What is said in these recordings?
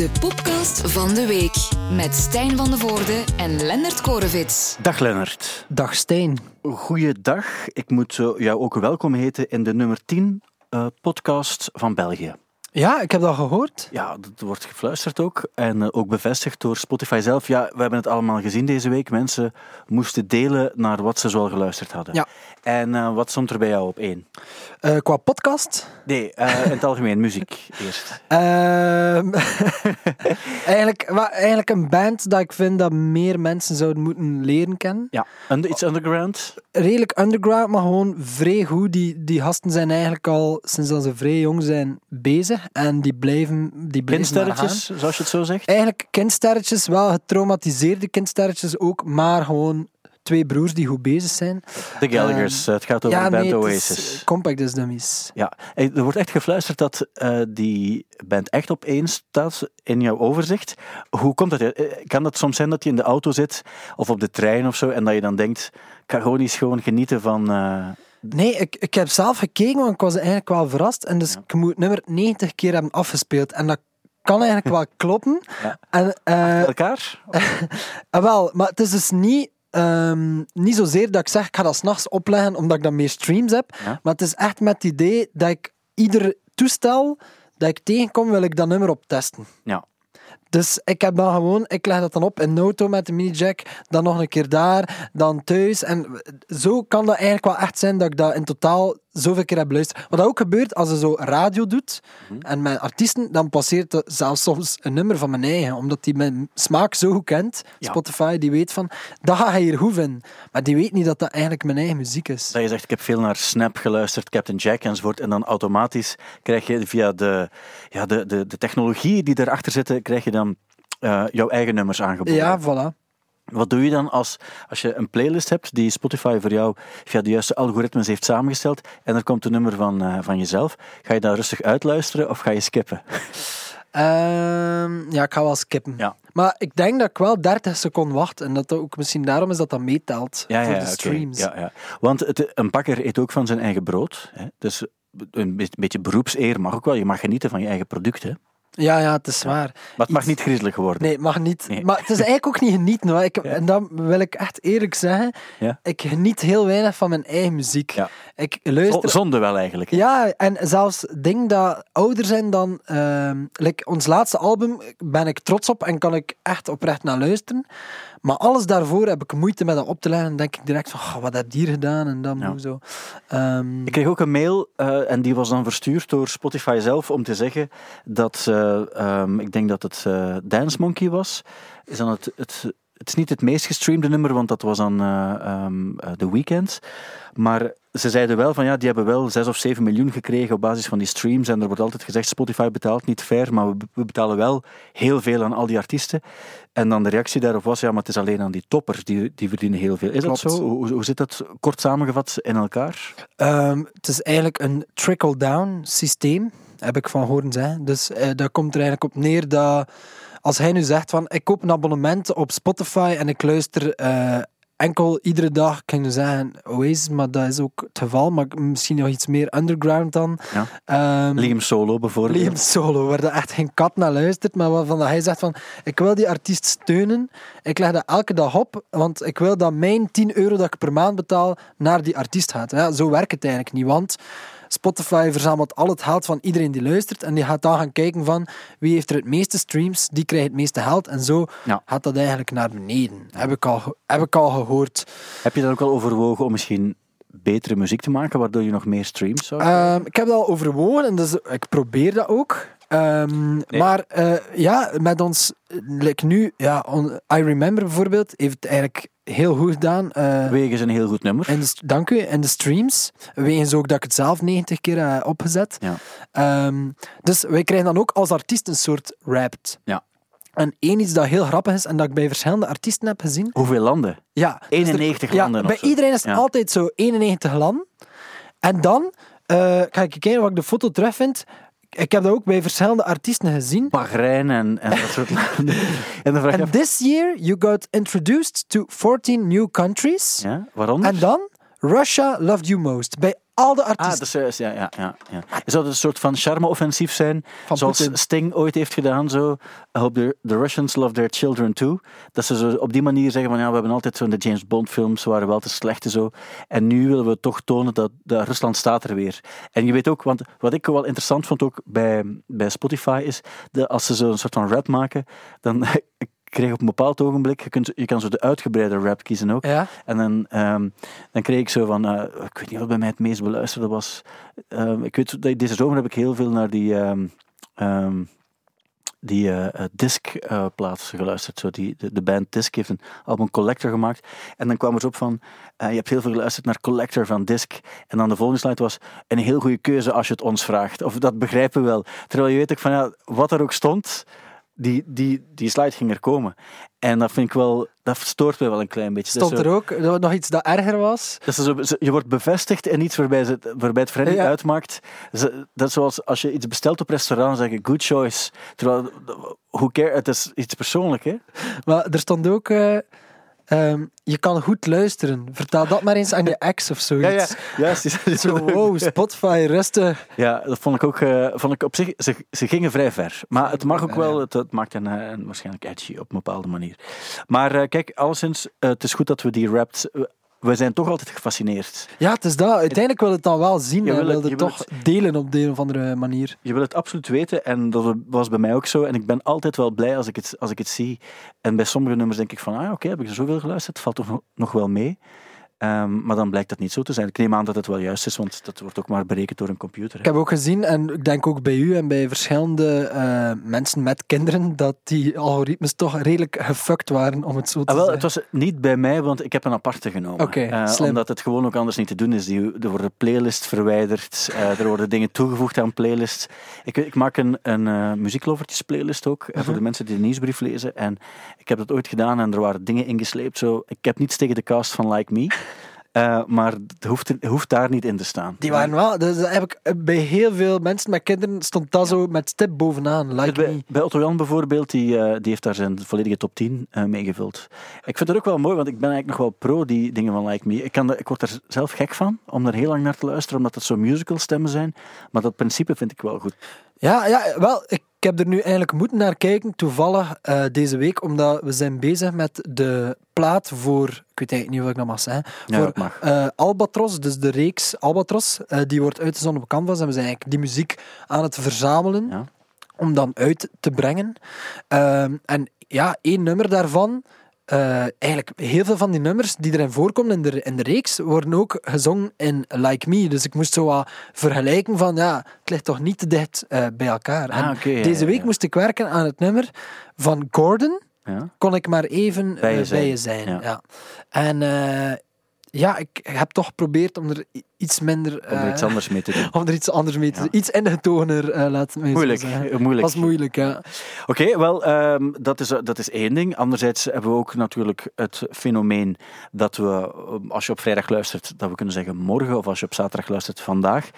De podcast van de week met Stijn van de Voorde en Lennart Korevits. Dag Lennart. Dag Stijn. Goeiedag. Ik moet eh, jou ook welkom heten in de nummer 10 uh, podcast van België. Ja, ik heb dat gehoord. Ja, dat wordt gefluisterd ook. En uh, ook bevestigd door Spotify zelf. Ja, we hebben het allemaal gezien deze week. Mensen moesten delen naar wat ze zoal geluisterd hadden. Ja. En uh, wat stond er bij jou op één? Uh, qua podcast? Nee, in het algemeen, muziek eerst. Ehm, eigenlijk, maar, eigenlijk een band dat ik vind dat meer mensen zouden moeten leren kennen. Ja, Under, iets underground? Redelijk underground, maar gewoon vrij goed. Die, die gasten zijn eigenlijk al sinds dat ze vrij jong zijn bezig. En die blijven, die blijven Kindsterretjes, zoals je het zo zegt? Eigenlijk kindsterretjes, wel getraumatiseerde kindsterretjes ook, maar gewoon twee broers die goed bezig zijn. De Gallagher's, uh, het gaat over ja, de band nee, Oasis. Compact Disc Dummies. Ja, er wordt echt gefluisterd dat uh, die band echt op één staat in jouw overzicht. Hoe komt dat? Kan dat soms zijn dat je in de auto zit of op de trein of zo en dat je dan denkt, ik kan gewoon eens gewoon genieten van... Uh, Nee, ik, ik heb zelf gekeken, want ik was eigenlijk wel verrast. En dus ja. ik moet nummer 90 keer hebben afgespeeld. En dat kan eigenlijk wel kloppen. Ja. En, uh, elkaar? wel, maar het is dus niet, um, niet zozeer dat ik zeg, ik ga dat s'nachts opleggen omdat ik dan meer streams heb. Ja. Maar het is echt met het idee dat ik ieder toestel dat ik tegenkom, wil ik dat nummer op testen. Ja. Dus ik heb dan gewoon, ik leg dat dan op in auto met de mini-jack, dan nog een keer daar, dan thuis. En zo kan dat eigenlijk wel echt zijn dat ik dat in totaal zoveel keer heb beluisterd. Wat ook gebeurt als je zo radio doet Mhm. en met artiesten, dan passeert er zelfs soms een nummer van mijn eigen, omdat die mijn smaak zo goed kent. Ja. Spotify, die weet van, dat ga je hier goed vinden. Maar die weet niet dat dat eigenlijk mijn eigen muziek is. Dat je zegt, ik heb veel naar Snap geluisterd, Captain Jack enzovoort. En dan automatisch krijg je via de, ja, de, de, de technologieën die erachter zitten, krijg je dan uh, jouw eigen nummers aangeboden. Ja, voilà. Wat doe je dan als, als je een playlist hebt die Spotify voor jou via de juiste algoritmes heeft samengesteld en er komt een nummer van, uh, van jezelf? Ga je dat rustig uitluisteren of ga je skippen? Um, ja, ik ga wel skippen. Ja. Maar ik denk dat ik wel 30 seconden wacht. En dat dat ook misschien daarom is dat dat meetelt ja, voor ja, de okay. streams. Ja, ja. Want het, een bakker eet ook van zijn eigen brood. Hè? Dus een beetje beroepseer mag ook wel. Je mag genieten van je eigen product. Ja, ja, het is waar. Maar het mag niet griezelig worden. Nee, het mag niet. Nee. Maar het is eigenlijk ook niet genieten. Hoor. Ik, Ja. En dan wil ik echt eerlijk zeggen, ik geniet heel weinig van mijn eigen muziek. Ik luister... Zonde wel eigenlijk. hè? Ja, en zelfs dingen dat ouder zijn dan... ehm, like ons laatste album ben ik trots op en kan ik echt oprecht naar luisteren. Maar alles daarvoor heb ik moeite met dat op te leggen. En denk ik direct van, "Oh, wat heb je hier gedaan? En dan Ja. zo. Ehm, Ik kreeg ook een mail eh, en die was dan verstuurd door Spotify zelf om te zeggen dat, eh, ehm, ik denk dat het eh, Dance Monkey was, is dan het, het, het is niet het meest gestreamde nummer, want dat was dan ehm, eh, The Weeknd. Maar ze zeiden wel van ja, die hebben wel 6 of 7 miljoen gekregen op basis van die streams. En er wordt altijd gezegd, Spotify betaalt niet fair, maar we, we betalen wel heel veel aan al die artiesten. En dan de reactie daarop was, ja, maar het is alleen aan die toppers, die, die verdienen heel veel. Is Klopt. dat zo? Hoe, hoe zit dat kort samengevat in elkaar? Ehm, het is eigenlijk een trickle-down systeem, heb ik van horen zeggen. Dus eh, dat komt er eigenlijk op neer dat als hij nu zegt van ik koop een abonnement op Spotify en ik luister eh, enkel iedere dag, kan je zeggen Oasis, maar dat is ook het geval, maar misschien nog iets meer underground dan. Ja. Ehm, Liam Solo bijvoorbeeld. Liam Solo, waar er echt geen kat naar luistert, maar waarvan dat hij zegt van, ik wil die artiest steunen, ik leg dat elke dag op, want ik wil dat mijn 10 euro dat ik per maand betaal naar die artiest gaat. Ja, zo werkt het eigenlijk niet, want Spotify verzamelt al het geld van iedereen die luistert en die gaat dan gaan kijken van wie heeft er het meeste streams, die krijgt het meeste geld en zo Ja. gaat dat eigenlijk naar beneden. Heb ik al, heb ik al gehoord. Heb je dan ook al overwogen om misschien betere muziek te maken, waardoor je nog meer streams zou Ehm, ik heb dat al overwogen en dus ik probeer dat ook. Ehm, Maar eh, ja, met ons, eh, like nu, ja, on- I Remember bijvoorbeeld, heeft het eigenlijk heel goed gedaan. eh, Wegen is een heel goed nummer. in de, dank u. In de streams. Wegens ook dat ik het zelf 90 keer heb opgezet. Ja. Ehm, dus wij krijgen dan ook als artiest een soort rapt. Ja. En één iets dat heel grappig is en dat ik bij verschillende artiesten heb gezien. Hoeveel landen? Ja, dus er- 91 ja, landen of Bij iedereen is het Ja. altijd zo 91 landen. En dan eh, ga ik kijken wat ik de foto terugvind. Ik heb dat ook bij verschillende artiesten gezien. Bahrein en, en dat soort landen. En dan vraag je And this year you got introduced to 14 new countries. ja, waaronder? En dan Russia loved you most. Bij al de Ah, artiesten. dat is juist, ja, ja, ja, ja. Zou het een soort van charme-offensief zijn, Van zoals. Sting ooit heeft gedaan, zo, I hope the, the Russians love their children too. Dat ze zo op die manier zeggen van, ja, we hebben altijd zo in de James Bond films, waren wel te slecht en zo. En nu willen we toch tonen dat, dat Rusland staat er weer. En je weet ook, want wat ik wel interessant vond ook bij, bij Spotify, is dat als ze zo'n soort van rap maken, dan... Ik kreeg op een bepaald ogenblik, je, kunt, je kan zo de uitgebreide rap kiezen ook. Ja. En dan, ehm, dan kreeg ik zo van, eh, ik weet niet wat bij mij het meest beluisterde was. Ehm, ik weet, deze zomer heb ik heel veel naar die, ehm die eh, disc-plaats geluisterd. Zo die, de, de band Disc heeft een album Collector gemaakt. En dan kwam er zo op van, eh, je hebt heel veel geluisterd naar Collector van Disc. En dan de volgende slide was, een heel goede keuze als je het ons vraagt. Of dat begrijpen we wel. Terwijl je weet ook van, ja, wat er ook stond, die, die, die slide ging er komen. En dat vind ik wel, dat stoort mij wel een klein beetje. Stond er ook nog iets dat erger was? dat zo, je wordt bevestigd in iets waarbij, ze, waarbij het Ja. uitmaakt. Dat is zoals als je iets bestelt op restaurant, zeg je good choice. Terwijl, who care, het is iets persoonlijks, hè? Maar er stond ook... eh, ehm, je kan goed luisteren. Vertel dat maar eens aan je ex of zoiets. juist. Zo, wow, Spotify, rustig. Ja, dat vond ik ook eh, vond ik op zich. Ze, ze gingen vrij ver. Maar het mag ook Ja, wel, ja. het, het maakt een, eh, een waarschijnlijk edgy op een bepaalde manier. Maar eh, kijk, alleszins, het is goed dat we die rapt. We zijn toch altijd gefascineerd. Ja, het is dat. Uiteindelijk wil het dan wel zien Je wil het- je je wil toch delen op de een of andere manier. Je wil het absoluut weten en dat was bij mij ook zo. En ik ben altijd wel blij als ik het, als ik het zie. En bij sommige nummers denk ik van, ah oké, heb ik er zoveel geluisterd? Valt toch nog wel mee? Ehm, maar dan blijkt dat niet zo te zijn. Ik neem aan dat het wel juist is, want dat wordt ook maar berekend door een computer. Ik hè. heb ook gezien, en ik denk ook bij u en bij verschillende eh, mensen met kinderen, dat die algoritmes toch redelijk gefuckt waren, om het zo te Ah, wel, het was niet bij mij, want ik heb een aparte genomen. Oké, Eh, slim. omdat het gewoon ook anders niet te doen is. Die, er worden playlists verwijderd, eh, er worden dingen toegevoegd aan playlists. Ik, ik maak een, een muzieklovertjes playlist ook, eh, Mhm. voor de mensen die de nieuwsbrief lezen. En ik heb dat ooit gedaan en er waren dingen ingesleept. Zo. Ik heb niets tegen de cast van Like Me, eh, maar het hoeft, hoeft daar niet in te staan. Die waren wel, dus dat heb ik, bij heel veel mensen met kinderen stond dat zo met stip bovenaan. Like bij, me. bij Otto Jan bijvoorbeeld, die, eh, die heeft daar zijn volledige top 10 eh, meegevuld. Ik vind het ook wel mooi, want ik ben eigenlijk nog wel pro die dingen van Like Me. Ik, kan ik word er zelf gek van, om er heel lang naar te luisteren, omdat het zo musical stemmen zijn. Maar dat principe vind ik wel goed. Ja, ja, wel, ik heb er nu eigenlijk moeten naar kijken, toevallig eh, deze week, omdat we zijn bezig met de plaat voor, ik weet eigenlijk niet wat ik dat mag zeggen, Ja, voor mag. eh, Albatros, dus de reeks Albatros, eh, die wordt uitgezonden op Canvas en we zijn eigenlijk die muziek aan het verzamelen Ja. om dan uit te brengen. Ehm, en ja, één nummer daarvan, eh, eigenlijk heel veel van die nummers die erin voorkomen in de, in de reeks, worden ook gezongen in Like Me. Dus ik moest zo wat vergelijken van, ja, het ligt toch niet te dicht eh, bij elkaar. En Ah, deze week ja. moest ik werken aan het nummer van Gordon, Ja? kon ik maar even eh, Bij je bij je zijn, zijn. ja. Ja. En eh, ja, ik heb toch geprobeerd om er iets minder... Om er iets eh, anders mee te doen. om er iets anders mee te Ja. doen. Iets ingetogener, eh laat het Moeilijk, eh, moeilijk. was moeilijk, ja. Oké, wel, ehm, dat, is, dat is één ding. Anderzijds hebben we ook natuurlijk het fenomeen dat we, eh, als je op vrijdag luistert, dat we kunnen zeggen morgen, of als je op zaterdag luistert, vandaag,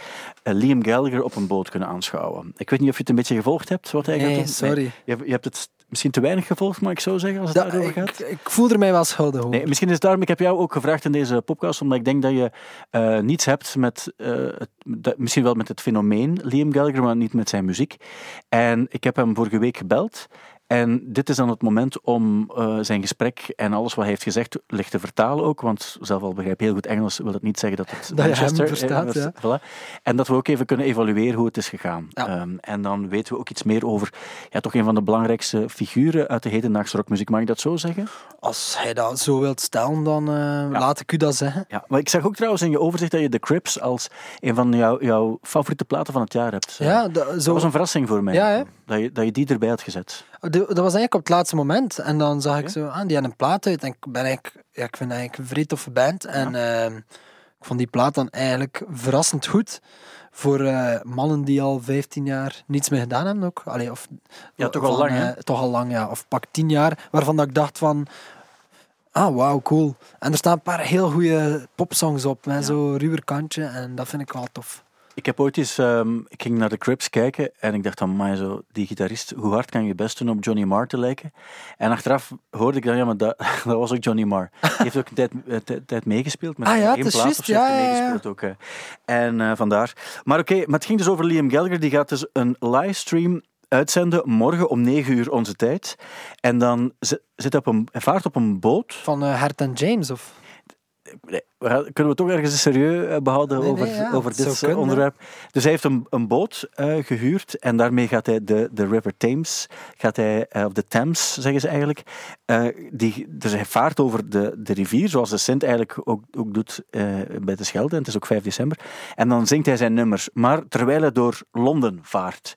eh, Liam Gallagher op een boot kunnen aanschouwen. Ik weet niet of je het een beetje gevolgd hebt, wat hij gaat Nee, doen. sorry. Je, je hebt het misschien te weinig gevolgd, mag ik zo zeggen, als het Ja, daarover ik, gaat. ik voel er mij wel schuldig over. Nee, misschien is het daarom, ik heb jou ook gevraagd in deze podcast, omdat ik denk dat je eh, niets hebt met, eh, het, dat- misschien wel met het fenomeen Liam Gallagher, maar niet met zijn muziek. En ik heb hem vorige week gebeld. En dit is dan het moment om eh, zijn gesprek en alles wat hij heeft gezegd licht te vertalen ook, want zelf al begrijp heel goed Engels, wil het niet zeggen dat het Dat Manchester verstaat, eh, ja. voilà. En dat we ook even kunnen evalueren hoe het is gegaan. Ja. Ehm, en dan weten we ook iets meer over ja, toch een van de belangrijkste figuren uit de hedendaagse rockmuziek. Mag ik dat zo zeggen? Als hij dat zo wilt stellen, dan eh, laat ik u dat zeggen. Ja, maar ik zag ook trouwens in je overzicht dat je The Crips als een van jouw, jouw favoriete platen van het jaar hebt. Ja, dat, dat was een verrassing voor mij. Ja, hè? Dat, je, dat je die erbij had gezet. dat was eigenlijk op het laatste moment. En dan zag ik zo, ah, die had een plaat uit. En ik, ben eigenlijk, ja, ik vind eigenlijk een vrij toffe band. En ehm, ik vond die plaat dan eigenlijk verrassend goed. Voor eh, mannen die al 15 jaar niets meer gedaan hebben ook. Allee, of, Ja, toch al lang, hè? eh, toch al lang, ja. Of pak 10 jaar. Waarvan dat ik dacht van... Ah, wauw, cool. En er staan een paar heel goede popsongs op. Met zo'n ruwer kantje. En dat vind ik wel tof. Ik heb ooit eens, ehm, ik ging naar de Crips kijken en ik dacht dan, maar zo, die gitarist, hoe hard kan je best doen om Johnny Marr te lijken? En achteraf hoorde ik dan, ja, maar dat, dat was ook Johnny Marr. Die heeft ook een tijd, eh, tijd, tijd meegespeeld, met Ah ja, één plaat of zo ja, meegespeeld ook. hè. En eh, vandaar. Maar oké, maar het ging dus over Liam Gallagher, die gaat dus een livestream uitzenden morgen om 9 uur onze tijd. En dan zi- zit hij op een, vaart op een boot. Van eh Hert en James, of... Nee, kunnen we toch ergens serieus eh, behouden Nee, over, nee, ja, over dit eh, kunnen, onderwerp? Dus hij heeft een, een boot eh, gehuurd en daarmee gaat hij de, de River Thames, gaat hij, of de Thames zeggen ze eigenlijk, die, dus hij vaart over de, de rivier, zoals de Sint eigenlijk ook, ook doet bij de Schelde, en het is ook 5 december. En dan zingt hij zijn nummers, maar terwijl hij door Londen vaart.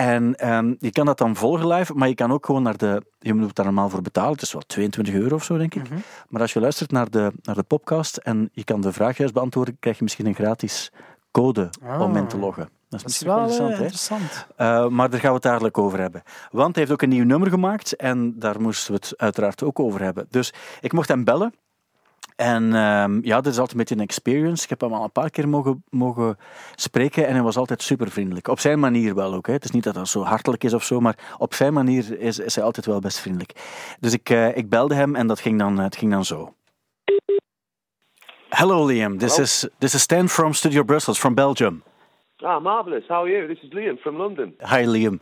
En ehm, je kan dat dan volgen live, maar je kan ook gewoon naar de. Je moet daar normaal voor betalen. Het is wel 22 euro of zo, denk ik. Maar als je luistert naar de, naar de podcast en je kan de vraag juist beantwoorden, krijg je misschien een gratis code om in te loggen. Dat is Dat is misschien wel eh, interessant. Eh, maar daar gaan we het dadelijk over hebben. Want hij heeft ook een nieuw nummer gemaakt en daar moesten we het uiteraard ook over hebben. Dus ik mocht hem bellen. En ehm, ja, dit is altijd een beetje een experience. Ik heb hem al een paar keer mogen, mogen spreken en hij was altijd super vriendelijk. Op zijn manier wel ook. Hè. Het is niet dat dat zo hartelijk is of zo, maar op zijn manier is, is hij altijd wel best vriendelijk. Dus ik, eh, ik belde hem en dat ging dan, het ging dan zo. Hello Liam, this Hello. is this is Stan from Studio Brussels from Belgium. Ah, marvellous. How are you? This is Liam from London. Hi Liam,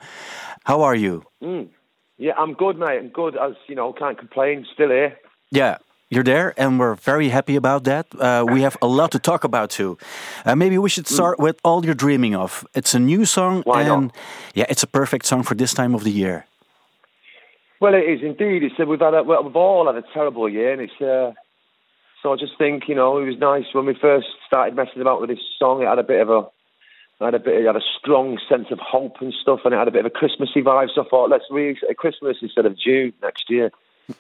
how are you? Mm. Yeah, I'm good, mate. I'm good. As you know, can't complain. Still here. Yeah, you're there, and we're very happy about that. Uh, we have a lot to talk about too. Uh, maybe we should start with "All You're Dreaming Of." It's a new song, Why not? and yeah, it's a perfect song for this time of the year. Well, it is indeed. It's uh, we've had a, well, we've all had a terrible year, and it's. Uh, so I just think you know it was nice when we first started messing about with this song. It had a bit of a. Had a bit, it had a strong sense of hope and stuff, and it had a bit of a Christmassy vibe. So I thought, let's release it at Christmas instead of June next year.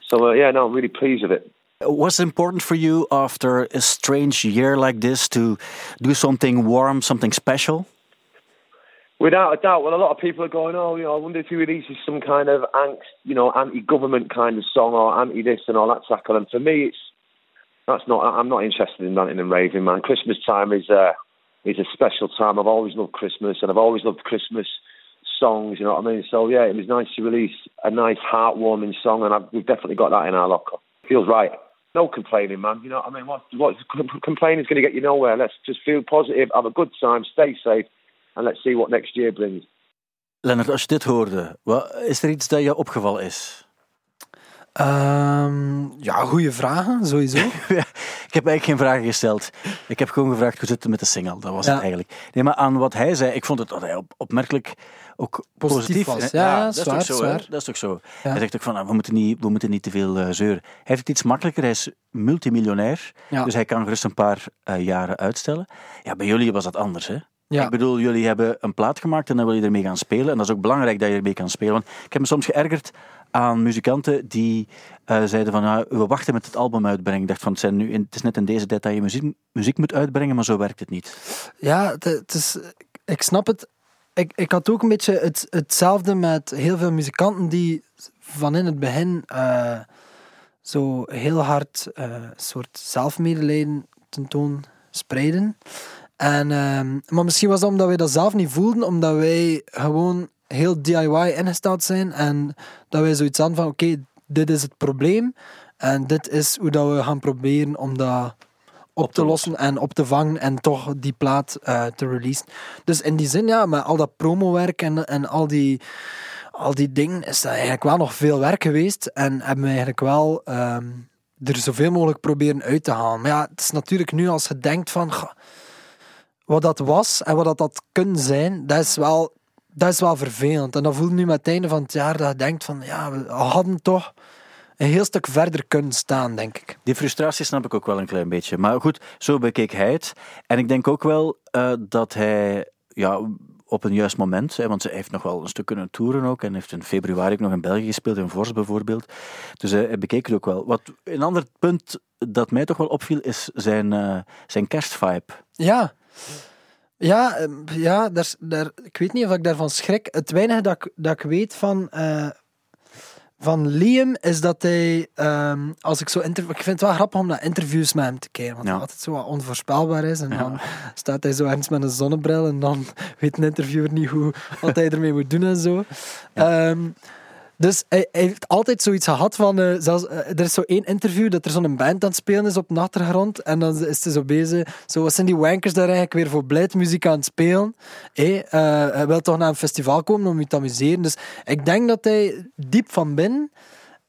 So uh, yeah, no, I'm really pleased with it. Was important for you after a strange year like this to do something warm, something special? Without a doubt, well, a lot of people are going, oh, you know, I wonder if he releases some kind of angst, you know, anti-government kind of song or anti-this and all that tackle. And for me, it's that's not. I'm not interested in ranting and raving, man. Christmas time is uh, is a special time. I've always loved Christmas, and I've always loved Christmas songs. You know what I mean? So yeah, it was nice to release a nice, heartwarming song, and I've, we've definitely got that in our locker. Feels right. No complaining, man. You know what I mean? What, what complaining is going to get you nowhere. Let's just feel positive, have a good time, stay safe, and let's see what next year brings. Lennart, als je dit hoorde, wat, is er iets dat je opgevallen is? Ehm, ja, goede vragen, sowieso. Ja, ik heb eigenlijk geen vragen gesteld. Ik heb gewoon gevraagd hoe zit het met de single. Dat was Ja. het eigenlijk. Nee, maar aan wat hij zei, ik vond het opmerkelijk ook Positief positief, was. Ja, ja, dat is zwaar, toch zo. zwaar. Dat is toch zo. Ja. Hij zegt ook van, ah, we moeten niet, we moeten niet te veel eh, zeuren. Hij heeft het iets makkelijker, hij is multimiljonair. Ja. Dus hij kan gerust een paar eh, jaren uitstellen. Ja, bij jullie was dat anders, hè? Ja. Ik bedoel, jullie hebben een plaat gemaakt en dan wil je ermee gaan spelen. En dat is ook belangrijk dat je ermee kan spelen. Want ik heb me soms geërgerd aan muzikanten die eh, zeiden van, ah, we wachten met het album uitbrengen. Ik dacht van, het, zijn nu in, het is net in deze tijd dat je muziek, muziek moet uitbrengen, maar zo werkt het niet. Ja, het, het is, ik snap het. Ik, ik had ook een beetje het, hetzelfde met heel veel muzikanten die van in het begin eh, zo heel hard eh, een soort zelfmedelijden tentoon spreiden. En, ehm, maar misschien was dat omdat wij dat zelf niet voelden, omdat wij gewoon heel DIY ingesteld zijn en dat wij zoiets hadden van oké, dit is het probleem en dit is hoe dat we gaan proberen om dat op te lossen en op te vangen en toch die plaat eh, te releasen. Dus in die zin, ja, met al dat promowerk en, en al, die, al die dingen, is dat eigenlijk wel nog veel werk geweest. En hebben we eigenlijk wel ehm, er zoveel mogelijk proberen uit te halen. Maar ja, het is natuurlijk nu als je denkt van goh, wat dat was en wat dat, dat kunnen zijn, dat is wel, dat is wel vervelend. En dat voelt nu met het einde van het jaar dat je denkt van ja, we hadden toch een heel stuk verder kunnen staan, denk ik. Die frustratie snap ik ook wel een klein beetje. Maar goed, zo bekeek hij het. En ik denk ook wel eh, dat hij ja, op een juist moment, hè, want hij heeft nog wel een stuk kunnen toeren ook, en heeft in februari ook nog in België gespeeld, in Vors bijvoorbeeld. Dus hij, hij bekeek het ook wel. Wat, een ander punt dat mij toch wel opviel, is zijn, eh, zijn kerstvibe. Ja. Ja, ja daar, daar, ik weet niet of ik daarvan schrik. Het weinige dat ik, dat ik weet van, eh, van Liam is dat hij, ehm, als ik zo interview, ik vind het wel grappig om naar interviews met hem te kijken, want Ja. hij altijd zo wat onvoorspelbaar is. En Ja. dan staat hij zo ergens met een zonnebril en dan weet een interviewer niet hoe, wat hij ermee moet doen en zo. Ehm, dus hij, heeft altijd zoiets gehad van, eh, eh, er is zo één interview dat er zo'n band aan het spelen is op achtergrond en dan is hij zo bezig, zo wat zijn die wankers daar eigenlijk weer voor blijdmuziek aan het spelen. Hé, eh, hij wil toch naar een festival komen om je te amuseren. Dus ik denk dat hij diep van binnen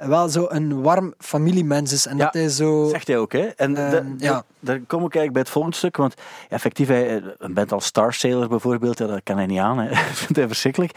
wel zo een warm familiemens is en Ja, dat hij zo... Zegt hij ook, hè? En Ehm, da- ja. da- daar kom ik eigenlijk bij het volgende stuk, want effectief, hij, een band als Star Sailor bijvoorbeeld, dat kan hij niet aan, hè. dat vindt hij verschrikkelijk.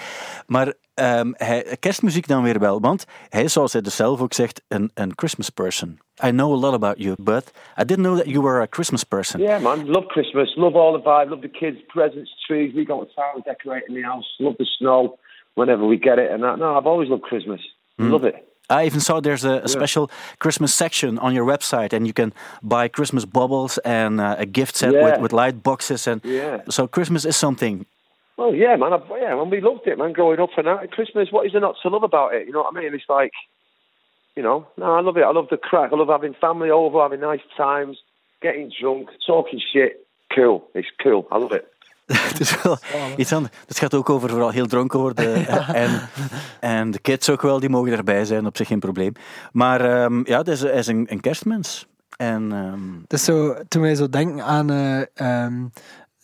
Maar ehm, hij, kerstmuziek dan weer wel, want hij is, zoals hij dus zelf ook zegt, een, een Christmas person. I know a lot about you, but I didn't know that you were a Christmas person. Yeah, man. Love Christmas. Love all the vibe. Love the kids, presents, trees. We go to town decorating the house. Love the snow whenever we get it. And that. No, I've always loved Christmas. Love it. I even saw there's a, a special Christmas section on your website, and you can buy Christmas bubbles and uh, a gift set Yeah. with, with light boxes. And Yeah. so Christmas is something. Well, yeah, man. I've, yeah, man. We loved it, man. Growing up and that. Christmas. What is there not to love about it? You know what I mean? It's like, you know, no, I love it. I love the crack. I love having family over, having nice times, getting drunk, talking shit. Cool. It's cool. I love it. Het is wel iets anders. Het gaat ook over vooral heel dronken worden. en, en de kids ook wel, die mogen erbij zijn, op zich geen probleem. Maar ehm, ja, het is, is een, een kerstmens. En Het is zo, toen wij zo denken aan... ehm,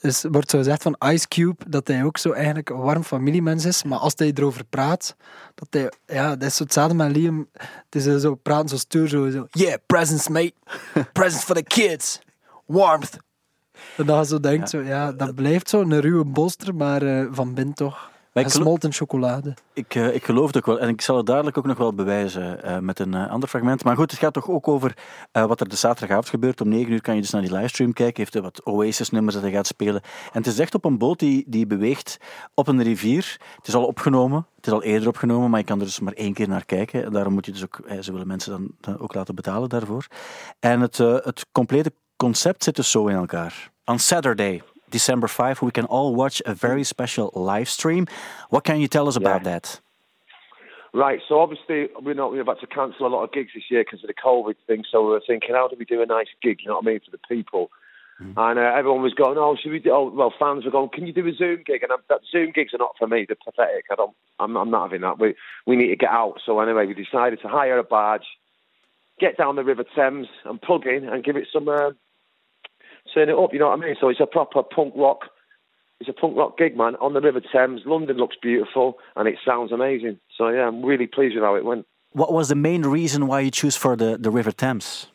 dus wordt zo gezegd van Ice Cube, dat hij ook zo eigenlijk een warm familiemens is. Maar als hij erover praat, dat hij... Ja, dat is zo hetzelfde met Liam. Het is eh, zo praten zo stuur, zo, zo... Yeah, presents, mate. presents for the kids. Warmth. En dan zo denkt, zo, ja, dat blijft zo een ruwe bolster, maar eh, van binnen toch. Gesmolten chocolade. ik, eh, ik geloof het ook wel. En ik zal het dadelijk ook nog wel bewijzen eh, met een ander fragment. Maar goed, het gaat toch ook over wat er de zaterdagavond gebeurt. Om 9 uur kan je dus naar die livestream kijken. Heeft hij wat Oasis-nummers dat hij gaat spelen. En het is echt op een boot die, die beweegt op een rivier. Het is al opgenomen. Het is al eerder opgenomen, maar je kan er dus maar één keer naar kijken. En daarom moet je dus ook... ze willen mensen dan, dan ook laten betalen daarvoor. En het, het complete concept zit dus zo in elkaar. On Saturday, December 5, we can all watch a very special live stream. What can you tell us about that? Right, so obviously we're not we're about to cancel a lot of gigs this year because of the COVID thing. So we were thinking, how do we do a nice gig? You know what I mean for the people. And uh, everyone was going, oh, should we do? Oh, well, fans were going, can you do a Zoom gig? And I'm, that Zoom gigs are not for me. They're pathetic. I don't. I'm, I'm not having that. We we need to get out. So anyway, we decided to hire a barge, get down the River Thames, and plug in and give it some. Uh, turn it up. You know what I mean? So it's a proper punk rock. It's a punk rock gig, man, on the River Thames. London looks beautiful and it sounds amazing. So yeah, I'm really pleased with how it went. What was the main reason why you choose for the, the River Thames?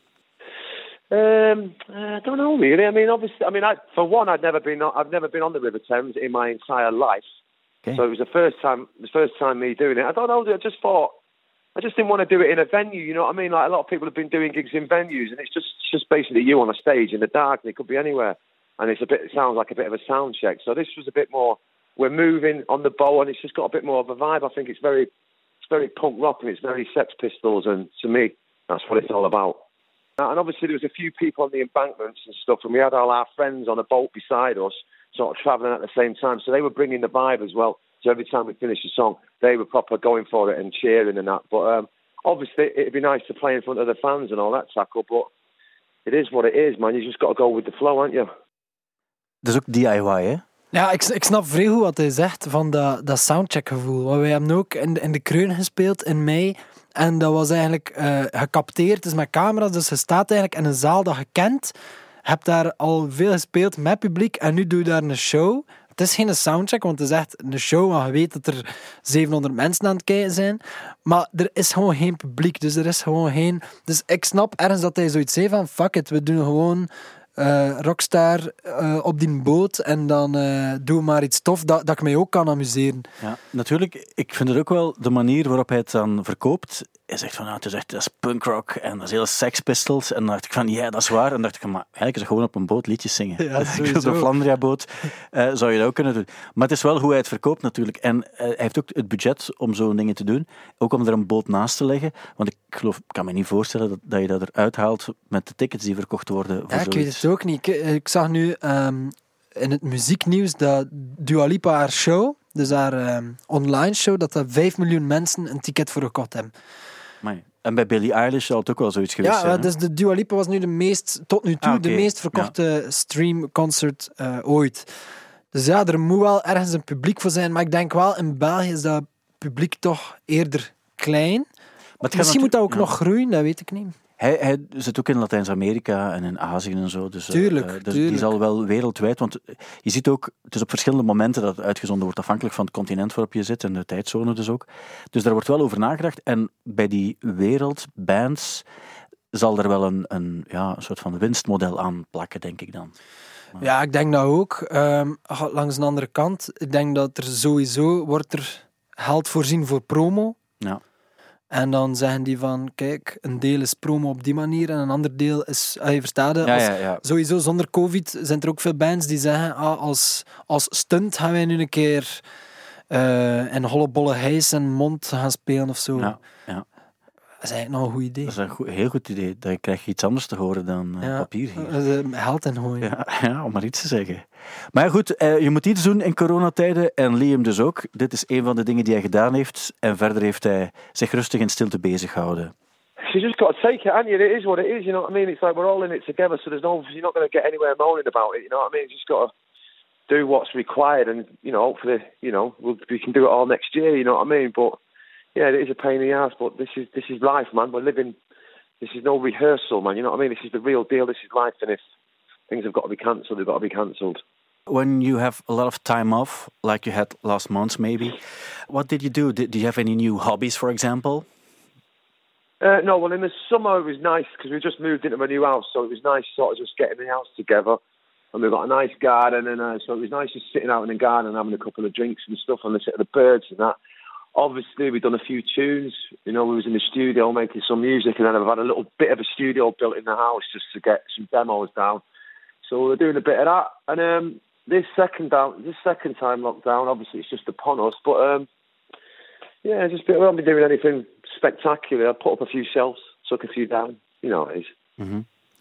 Um, I don't know really. I mean, obviously, I mean, I, for one, I'd never been. on- I've never been on the River Thames in my entire life. Okay. So it was the first time. The first time me doing it. I don't know. I just thought. I just didn't want to do it in a venue. You know what I mean? Like a lot of people have been doing gigs in venues, and it's just it's just basically you on a stage in the dark, and it could be anywhere. And it's a bit. It sounds like a bit of a sound check. So this was a bit more. We're moving on the bow, and it's just got a bit more of a vibe. I think it's very, it's very punk rock, and it's very Sex Pistols, and to me, that's what it's all about. And obviously, there was a few people on the embankments and stuff, and we had all our friends on a boat beside us, sort of travelling at the same time. So they were bringing the vibe as well. So every time we finished a song, they were proper going for it and cheering and that. But um, obviously, it'd be nice to play in front of the fans and all that tackle. But it is what it is, man. You just got to go with the flow, aren't you? Dat is ook DIY, hè? Ja, ik, ik snap vrij goed wat hij zegt van dat, dat soundcheck-gevoel. Want wij hebben ook in, in de Kreun gespeeld in mei. En dat was eigenlijk eh, gecapteerd, dus met camera's. Dus je staat eigenlijk in een zaal dat je kent. Je hebt daar al veel gespeeld met publiek en nu doe je daar een show. Het is geen soundcheck, want het is echt een show. Want je weet dat er 700 mensen aan het kijken zijn. Maar er is gewoon geen publiek, dus er is gewoon geen... Dus ik snap ergens dat hij zoiets zei van... Fuck it, we doen gewoon eh, Rockstar eh, op die boot en dan eh doe maar iets tof dat, dat ik mij ook kan amuseren. Ja, natuurlijk. Ik vind het ook wel de manier waarop hij het dan verkoopt. Hij zegt van, nou, het is echt dat is punkrock en dat is heel Sex Pistols. En dan dacht ik van, ja, dat is waar. En dan dacht ik, maar eigenlijk is het gewoon op een boot liedjes zingen. Ja, Op de Flandria-boot zou je dat ook kunnen doen. Maar het is wel hoe hij het verkoopt natuurlijk. En hij heeft ook het budget om zo'n dingen te doen. Ook om er een boot naast te leggen. Want ik geloof, ik kan me niet voorstellen dat, dat je dat eruit haalt met de tickets die verkocht worden voor Ja, ik weet het ook niet. Ik, ik zag nu ehm, in het muzieknieuws dat Dua Lipa haar show, dus haar ehm, online show, dat er 5 miljoen mensen een ticket voor gekocht hebben. Amai. En bij Billie Eilish zal het ook wel zoiets geweest Ja, zijn. hè? dus de Dua Lipa was nu de meest, tot nu toe, Ah, de meest verkochte streamconcert eh ooit. Dus ja, er moet wel ergens een publiek voor zijn. Maar ik denk wel, in België is dat publiek toch eerder klein. Maar het gaat Misschien moet dat ook nog groeien, dat weet ik niet. Hij, hij zit ook in Latijns-Amerika en in Azië en zo. Dus, eh, Tuurlijk, eh, dus tuurlijk. die zal wel wereldwijd. Want je ziet ook, het is op verschillende momenten dat het uitgezonden wordt, afhankelijk van het continent waarop je zit en de tijdzone dus ook. Dus daar wordt wel over nagedacht. En bij die wereldbands zal er wel een, een, ja, een soort van winstmodel aan plakken, denk ik dan. Ja, ik denk dat ook. Ehm, langs de andere kant, ik denk dat er sowieso wordt er geld voorzien voor promo. Ja. En dan zeggen die van, kijk, een deel is promo op die manier en een ander deel is, ah, je verstaat het, Ja, als- ja, ja. Sowieso zonder COVID zijn er ook veel bands die zeggen: ah, als, als stunt gaan wij nu een keer eh in hollebolle hijs en mond gaan spelen of zo. Ja, ja. Dat is eigenlijk nog een goed idee. Dat is een goed- heel goed idee. Dan krijg je iets anders te horen dan eh, Ja. papier hier. Geld in gooien. Ja, ja, om maar iets te zeggen. Maar goed, eh, je moet iets doen in coronatijden en Liam dus ook. Dit is een van de dingen die hij gedaan heeft. En verder heeft hij zich rustig in stilte bezig gehouden. You just got to take it, you? It is what it is, you know what I mean? It's like we're all in it together, so there's no, you're not going to get anywhere moaning about it, you know what I mean? You just got to do what's required, and you know, hopefully, you know, we'll, we can do it all next year, you know what I mean? But yeah, it is a pain in the ass, but this is this is life, man. We're living. This is no rehearsal, man. You know what I mean? This is the real deal. This is life, and if things have got to be cancelled, they've got to be cancelled. When you have a lot of time off, like you had last month maybe, what did you do? Did, do you have any new hobbies, for example? Uh, no, well, in the summer it was nice because we just moved into a new house, so it was nice sort of just getting the house together. And we've got a nice garden, and uh, so it was nice just sitting out in the garden and having a couple of drinks and stuff and listening to the birds and that. Obviously, we've done a few tunes. You know, we was in the studio making some music, and then I've had a little bit of a studio built in the house just to get some demos down. So we're doing a bit of that. And um, this second down, this second time lockdown, obviously it's just upon us. But um, yeah, just we haven't been doing anything spectacular. I put up a few shelves, took a few down. You know it is.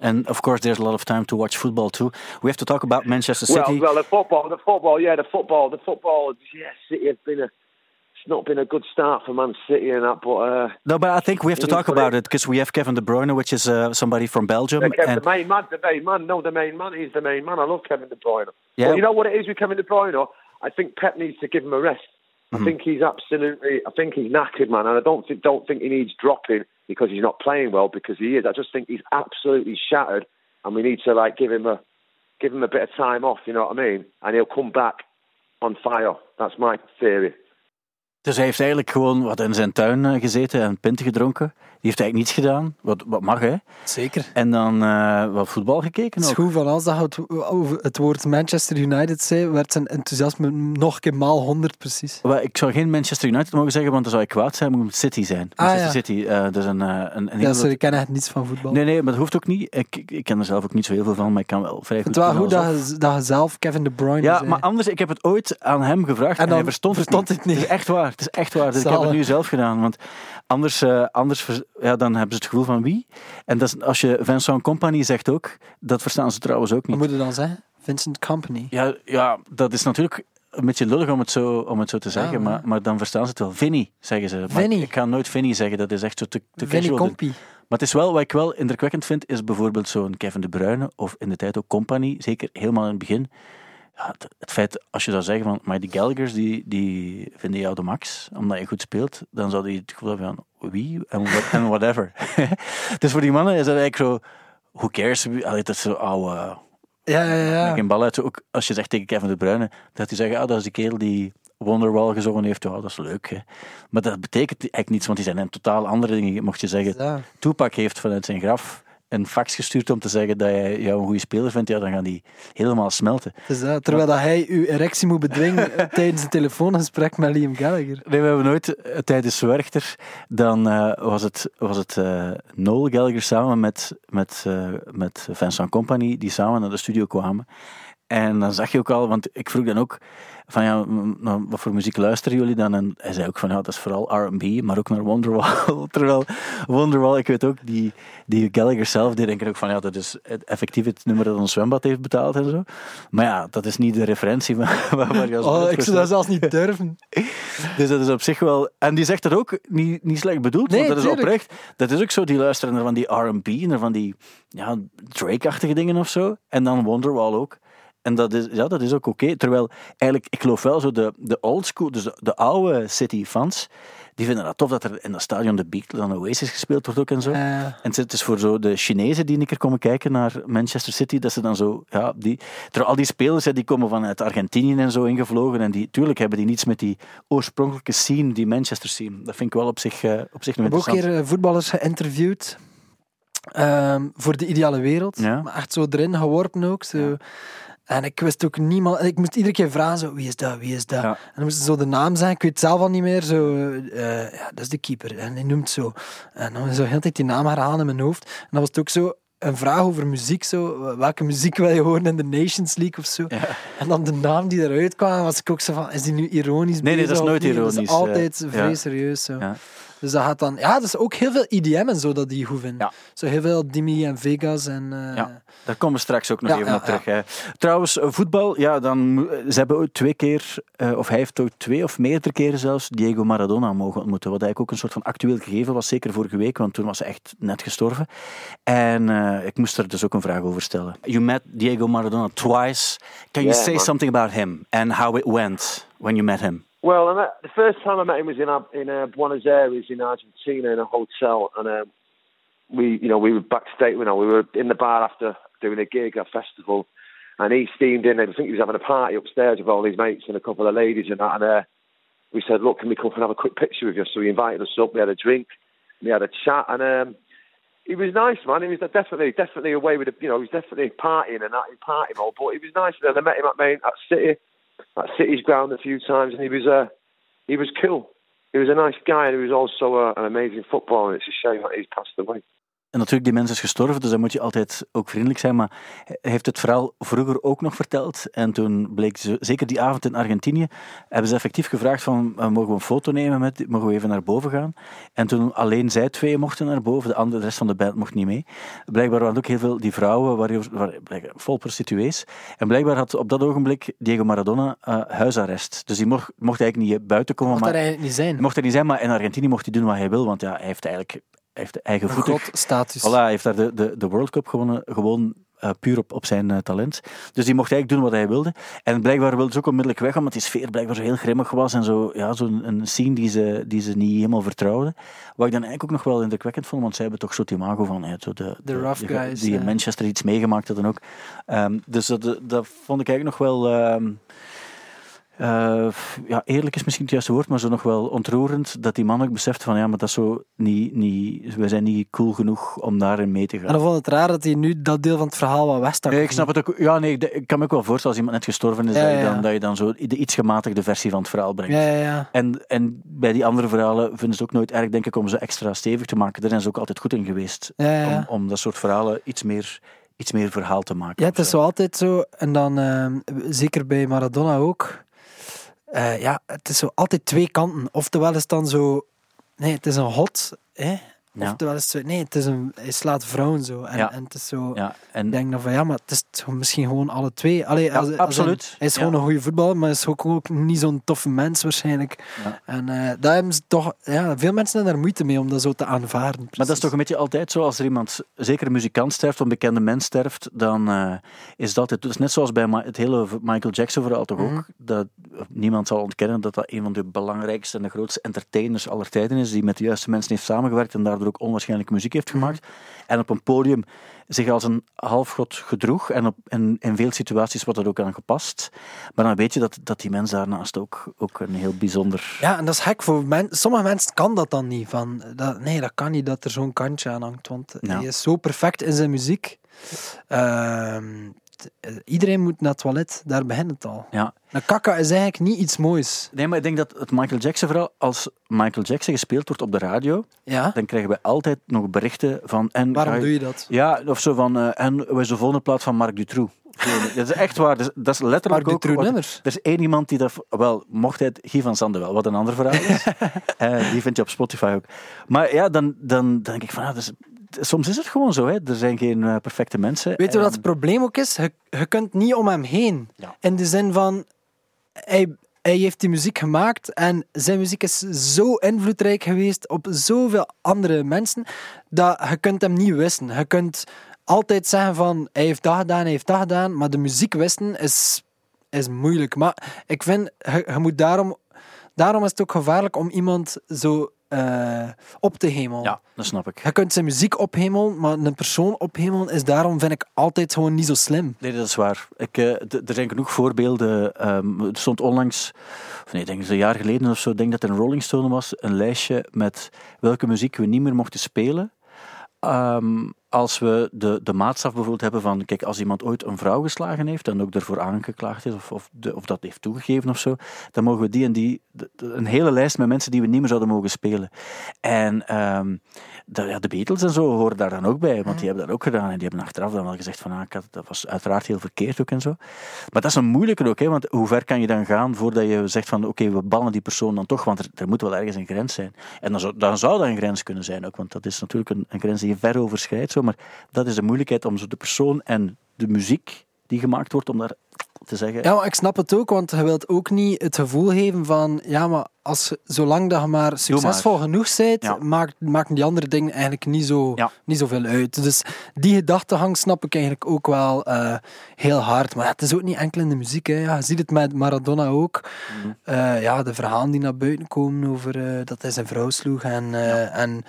And of course, there's a lot of time to watch football too. We have to talk about Manchester City. Well, well, the football, the football, yeah, the football, the football. Yeah, City have been a. It's not been a good start for Man City and that, but uh, no, but I think we have to talk about it- because we have Kevin De Bruyne, which is uh, somebody from Belgium. and the main man, the main man. No, the main man. He's the main man. I love Kevin De Bruyne. Yeah. But you know what it is with Kevin De Bruyne? I think Pep needs to give him a rest. Mm-hmm. I think he's absolutely. I think he's knackered, man, and I don't think don't think he needs dropping because he's not playing well because he is. I just think he's absolutely shattered, and we need to like give him a give him a bit of time off. You know what I mean? And he'll come back on fire. That's my theory. Dus hij heeft eigenlijk gewoon wat in zijn tuin eh, gezeten en pinten gedronken. Die heeft eigenlijk niets gedaan, wat, wat mag hè. Zeker. En dan eh, wat voetbal gekeken goed van als dat het, het woord Manchester United zei, werd zijn enthousiasme nog een keer maal 100 precies. Ik zou geen Manchester United mogen zeggen, want dan zou ik kwaad zijn, maar het moet City zijn. Ah, Manchester ja. City, eh, dus een, een, een Ja, sorry, ik ken echt niets van voetbal. Nee, nee, maar dat hoeft ook niet. Ik, ik, ken er zelf ook niet zo heel veel van, maar ik kan wel vrij goed het wel goed dat je, dat je zelf Kevin De Bruyne Ja, zei. maar anders, ik heb het ooit aan hem gevraagd en, hij verstond, verstond het, niet. niet. Het is echt waar, het is echt waar. Dus ik heb het nu zelf gedaan, want anders, eh, anders ja, dan hebben ze het gevoel van wie. En dat is, als je Vincent Company zegt ook, dat verstaan ze trouwens ook Wat niet. moet je dan zeggen? Vincent Company. Ja, ja, dat is natuurlijk een beetje lullig om het zo, om het zo te zeggen, Ja, maar, maar dan verstaan ze het wel. Vinny, zeggen ze. Maar. Ik, ga nooit Vinny zeggen, dat is echt zo te, te Vinnie. Compy. Maar het is wel, wat ik wel indrukwekkend vind, is bijvoorbeeld zo'n Kevin De Bruyne, of in de tijd ook Company, zeker helemaal in het begin. Ja, het, feit, als je zou zeggen van, maar die Gallagher's, die, die vinden jou de max, omdat je goed speelt, dan zou die het gevoel hebben van, wie, en, what, en whatever. dus voor die mannen is dat eigenlijk zo, who cares, Allee, dat is zo oude... Ja, ja, ja. Geen bal uit. Ook als je zegt tegen Kevin De Bruyne, dat hij zegt, ah, dat is die kerel die Wonderwall gezongen heeft. Ja, dat is leuk. Hè. Maar dat betekent eigenlijk niets, want die zijn in totaal andere dingen. Mocht je zeggen, Ja. Tupac heeft vanuit zijn graf een fax gestuurd om te zeggen dat jij jou een goede speler vindt, ja, dan gaan die helemaal smelten. Dus dat, terwijl dat hij uw erectie moet bedwingen tijdens een telefoongesprek met Liam Gallagher. Nee, we hebben nooit eh, tijdens Werchter, dan eh, was het, was het eh, Noel Gallagher samen met, met, eh, met Vincent Company, die samen naar de studio kwamen. En dan zag je ook al, want ik vroeg dan ook van ja, nou, wat voor muziek luisteren jullie dan? En hij zei ook van ja, dat is vooral R&B, maar ook naar Wonderwall. Terwijl Wonderwall, ik weet ook, die, die Gallagher zelf, die denken ook van ja, dat is effectief het nummer dat ons zwembad heeft betaald en zo. Maar ja, dat is niet de referentie waar, waar je als Oh, ik zou dat zelfs niet durven. Dus dat is op zich wel... En die zegt dat ook niet, niet slecht bedoeld, Nee, want dat is oprecht. Dat is ook zo, die luisteren naar van die R&B, naar van die ja, Drake-achtige dingen of zo. En dan Wonderwall ook. En dat is, ja, dat is ook oké. Terwijl, eigenlijk, ik geloof wel zo de, de old school, dus de, de oude City-fans, die vinden dat tof dat er in dat stadion de Beatles en Oasis gespeeld wordt ook en zo. Eh, En het is voor zo de Chinezen die een keer komen kijken naar Manchester City, dat ze dan zo, ja, die, terwijl al die spelers die komen vanuit Argentinië en zo ingevlogen en die, tuurlijk hebben die niets met die oorspronkelijke scene, die Manchester scene. Dat vind ik wel op zich, eh, op zich nog Ik heb ook een keer eh, voetballers geïnterviewd ehm, voor de ideale wereld. Ja. Maar echt zo erin geworpen ook. Zo. Ja. En ik wist ook niemand. Ik moest iedere keer vragen: zo, wie is dat? Wie is dat? Ja. En dan moest ze zo de naam zeggen. Ik weet het zelf al niet meer. Zo, eh, ja, dat is de keeper. En hij noemt zo. En dan zo heel de tijd die naam herhalen in mijn hoofd. En dan was het ook zo. Een vraag over muziek, zo. welke muziek wil je horen in de Nations League of zo? Ja. En dan de naam die eruit kwam, was ik ook zo van: is die nu ironisch? Nee, nee, dat is nooit ironisch, Dat is altijd eh, vrij serieus. Zo. Ja. Dus dat gaat dan... Ja, dat is ook heel veel IDM en zo dat die goed vinden. Ja. Zo heel veel Dimi en Vegas en... eh, Ja. Daar komen we straks ook nog Ja, even ja, op terug. Hè. Trouwens, voetbal, ja, dan, ze hebben ook twee keer, eh, of hij heeft ook twee of meerdere keren zelfs, Diego Maradona mogen ontmoeten. Wat eigenlijk ook een soort van actueel gegeven was, zeker vorige week, want toen was hij echt net gestorven. En eh, ik moest er dus ook een vraag over stellen. You met Diego Maradona twice. Can you Yeah, say something about him and how it went when you met him? Well, I met, the first time I met him was in in uh, Buenos Aires in Argentina in a hotel, and um, we, you know, we were backstage. You know, we were in the bar after doing a gig, a festival, and he steamed in. And I think he was having a party upstairs with all his mates and a couple of ladies and that. And uh, we said, "Look, can we come and have a quick picture with you?" So he invited us up. We had a drink, we had a chat, and um, he was nice, man. He was definitely, definitely away with, the, you know, he was definitely partying and that in party mode. But he was nice. And then I met him at main at City, at City's ground a few times, and he was, uh, he was cool. He was a nice guy, and he was also uh, an amazing footballer. And it's a shame that he's passed away. En natuurlijk, die mens is gestorven, dus dan moet je altijd ook vriendelijk zijn. Maar hij heeft het verhaal vroeger ook nog verteld. En toen bleek, ze, zeker die avond in Argentinië, hebben ze effectief gevraagd van, eh, mogen we een foto nemen met, mogen we even naar boven gaan? En toen alleen zij twee mochten naar boven, de, andere, de rest van de band mocht niet mee. Blijkbaar waren ook heel veel, die vrouwen waren blijkbaar vol prostituees. En blijkbaar had op dat ogenblik Diego Maradona eh, huisarrest. Dus die mocht, mocht eigenlijk niet buiten komen. Mocht maar, er eigenlijk niet zijn. mocht er niet zijn, maar in Argentinië mocht hij doen wat hij wil, want ja, hij heeft eigenlijk hij heeft eigen voeten. godstatus. Voilà, hij heeft daar de, de, de World Cup gewonnen, gewoon eh, puur op, op zijn eh, talent. Dus die mocht eigenlijk doen wat hij wilde. En blijkbaar wilde ze ook onmiddellijk weg, omdat die sfeer blijkbaar zo heel grimmig was en zo, ja, zo'n een scene die ze, die ze niet helemaal vertrouwden. Wat ik dan eigenlijk ook nog wel indrukwekkend vond, want zij hebben toch zo het imago van ja, zo de, De rough guys, die in. Manchester iets meegemaakt hadden ook. Ehm, dus dat, dat vond ik eigenlijk nog wel... ehm, eh, ja, eerlijk is misschien het juiste woord, maar zo nog wel ontroerend dat die man ook beseft van ja, maar dat is zo niet, niet, wij zijn niet cool genoeg om daarin mee te gaan. En dan vond het raar dat hij nu dat deel van het verhaal wat wegstak. Nee, ik snap het ook. Ja, nee, ik, kan me ook wel voorstellen als iemand net gestorven is, Ja, dat, je dan, ja. dat je dan zo de iets gematigde versie van het verhaal brengt. Ja. En, en bij die andere verhalen vinden ze het ook nooit erg, denk ik, om ze extra stevig te maken. Daar zijn ze ook altijd goed in geweest. Om, om dat soort verhalen iets meer, iets meer verhaal te maken. Ja, het is zo. zo altijd zo. En dan, ehm, zeker bij Maradona ook. Eh, ja, het is zo altijd twee kanten. Oftewel is het dan zo... Nee, het is een hot. Hè? Ja. Oftewel is het zo... Nee, het is een, hij slaat vrouwen zo. En, Ja. en het is zo... Ja, en, Ik denk dan van ja, maar het is misschien gewoon alle twee. Allee, als, als absoluut. een- hij is gewoon een goede voetballer, maar is ook, ook niet zo'n toffe mens waarschijnlijk. En eh daar hebben ze toch, ja, veel mensen hebben daar moeite mee om dat zo te aanvaarden. Maar dat is toch een beetje altijd zo, als er iemand, zeker een muzikant sterft, of een bekende mens sterft, dan eh, is dat altijd... Dus net zoals bij Ma- het hele Michael Jackson verhaal toch Mhm. ook, dat niemand zal ontkennen dat dat een van de belangrijkste en de grootste entertainers aller tijden is, die met de juiste mensen heeft samengewerkt en daardoor ook onwaarschijnlijke muziek heeft gemaakt. En op een podium zich als een halfgod gedroeg en op, in, in veel situaties wordt dat ook aan gepast. Maar dan weet je dat, dat die mens daarnaast ook, ook een heel bijzonder... Ja, en dat is gek voor men, sommige mensen kan dat dan niet. Van, dat, nee, dat kan niet dat er zo'n kantje aan hangt, want Ja. hij is zo perfect in zijn muziek. Ehm, eh, iedereen moet naar het toilet, daar begint het al. Ja. Een kakka is eigenlijk niet iets moois. Nee, maar ik denk dat het Michael Jackson vooral, als Michael Jackson gespeeld wordt op de radio, Ja? dan krijgen we altijd nog berichten van... En, Waarom doe je dat? Ja, of zo van... eh, en we zijn volgende plaat van Marc Dutroux. Dat is echt waar. Dat is, letterlijk Marc ook... Wat-. Er is één iemand die dat... Wel, mocht hij het... Guy van Zande wel, wat een ander verhaal is. Eh, die vind je op Spotify ook. Maar ja, dan, dan, denk ik van... Dat is- soms is het gewoon zo, hè. Er zijn geen eh, perfecte mensen. Weet je En- wat het probleem ook is? Je, je kunt niet om hem heen. Ja. In de zin van, hij, hij heeft die muziek gemaakt en zijn muziek is zo invloedrijk geweest op zoveel andere mensen, dat je kunt hem niet wissen. Je kunt altijd zeggen van, hij heeft dat gedaan, hij heeft dat gedaan, maar de muziek wissen is, is moeilijk. Maar ik vind, je, je moet daarom, daarom is het ook gevaarlijk om iemand zo eh, op te hemelen. Ja, dat snap ik. Je kunt zijn muziek ophemelen, maar een persoon ophemelen is daarom, vind ik, altijd gewoon niet zo slim. Nee, dat is waar. Ik, eh, er zijn genoeg voorbeelden. ehm, er stond onlangs, of nee, ik denk is een jaar geleden of zo, ik denk dat het een Rolling Stone was, een lijstje met welke muziek we niet meer mochten spelen. Ehm, als we de, de maatstaf bijvoorbeeld hebben van, kijk, als iemand ooit een vrouw geslagen heeft en ook ervoor aangeklaagd is, of, of, de, of dat heeft toegegeven of zo, dan mogen we die en die, een hele lijst met mensen die we niet meer zouden mogen spelen. En ehm, de, ja, de Beatles en zo horen daar dan ook bij, want die hebben dat ook gedaan en die hebben achteraf dan wel gezegd van, ah, dat was uiteraard heel verkeerd ook en zo. Maar dat is een moeilijke ook, hè, want hoe ver kan je dan gaan voordat je zegt van, oké, we bannen die persoon dan toch, want er, er moet wel ergens een grens zijn. En dan zou, dan zou dat een grens kunnen zijn ook, want dat is natuurlijk een, een grens die je ver overschrijdt, zo, maar dat is de moeilijkheid om zo de persoon en de muziek die gemaakt wordt, om daar te zeggen... Ja, maar ik snap het ook, want je wilt ook niet het gevoel geven van, ja, maar als, zolang dat je maar succesvol genoeg bent, Ja. maakt, maken die andere dingen eigenlijk niet, zo, Ja. niet zoveel uit. Dus die gedachtegang snap ik eigenlijk ook wel eh, heel hard. Maar ja, het is ook niet enkel in de muziek. Hè. Ja, je ziet het met Maradona ook. Mhm. Eh, ja, de verhalen die naar buiten komen over eh, dat hij zijn vrouw sloeg en... en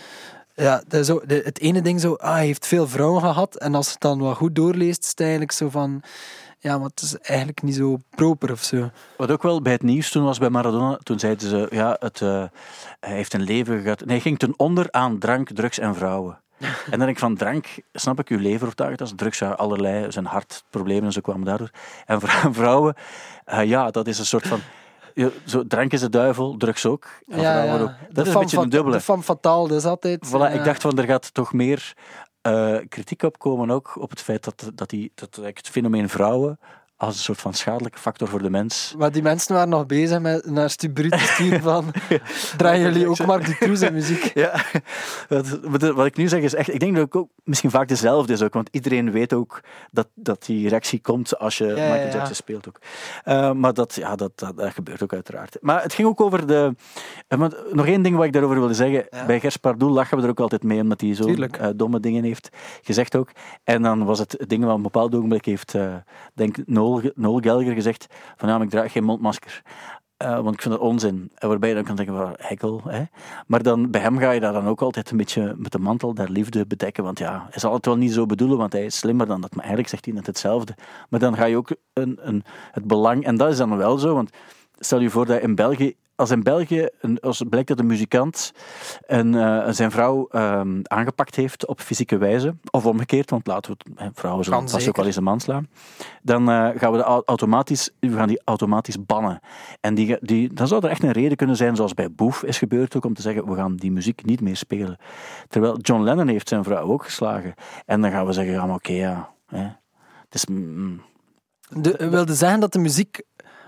ja, zo, de- het ene ding zo, ah, hij heeft veel vrouwen gehad. En als je het dan wat goed doorleest, is het eigenlijk zo van... Ja, maar het is eigenlijk niet zo proper of zo. Wat ook wel bij het nieuws toen was bij Maradona, toen zeiden ze, ja, het, eh, hij heeft een leven gehad. Nee, hij ging ten onder aan drank, drugs en vrouwen. en dan denk ik van drank, snap ik, uw lever overtuigd als drugs, ja, allerlei, zijn hartproblemen en zo kwamen daardoor. En vrou- vrouwen, eh, ja, dat is een soort van, ja, zo, drank is de duivel, drugs ook. En vrouwen ook. Dat is een beetje een dubbele. De femme fatale, dat is altijd... Voilà, ja. ik dacht van, er gaat toch meer kritiek op komen ook, op het feit dat, dat, die, dat het fenomeen vrouwen als een soort van schadelijke factor voor de mens Maar die mensen waren nog bezig met naar Stubru te sturen van... Draaien jullie ook maar die en muziek? Ja, wat, wat- ik nu zeg is echt, ik denk dat ik ook misschien vaak dezelfde is ook, want iedereen weet ook dat, dat die reactie komt als je ja, Michael ja. Jackson speelt ook. Eh, maar dat, ja, dat, dat, dat gebeurt ook uiteraard. Maar het ging ook over de... eh, want nog één ding wat ik daarover wilde zeggen. Bij Gers Pardoel lachen we er ook altijd mee, omdat hij zo eh, domme dingen heeft gezegd ook. En dan was het ding wat op een bepaald ogenblik heeft, eh denk Noel, Noel Gallagher gezegd, van ja, ik draag geen mondmasker. Eh, want ik vind dat onzin. En waarbij je dan kan denken, van, hekkel. Hè? Maar dan, bij hem ga je daar dan ook altijd een beetje met de mantel der liefde bedekken. Want ja, hij zal het wel niet zo bedoelen, want hij is slimmer dan dat. Maar eigenlijk zegt hij net hetzelfde. Maar dan ga je ook een, een, het belang... En dat is dan wel zo, want stel je voor dat in België... Als in België, een, als blijkt dat een muzikant een, eh, zijn vrouw ehm, aangepakt heeft op fysieke wijze, of omgekeerd, want laten we het, vrouwen zullen vast ook wel eens een man slaan, dan eh, gaan we, de au- automatisch, we gaan die automatisch bannen. En die, die, dan zou er echt een reden kunnen zijn, zoals bij Boef is gebeurd ook, om te zeggen, we gaan die muziek niet meer spelen. Terwijl John Lennon heeft zijn vrouw ook geslagen. En dan gaan we zeggen, ja, maar oké, ja. Hè. Het is mm, De, wilde zeggen dat de muziek...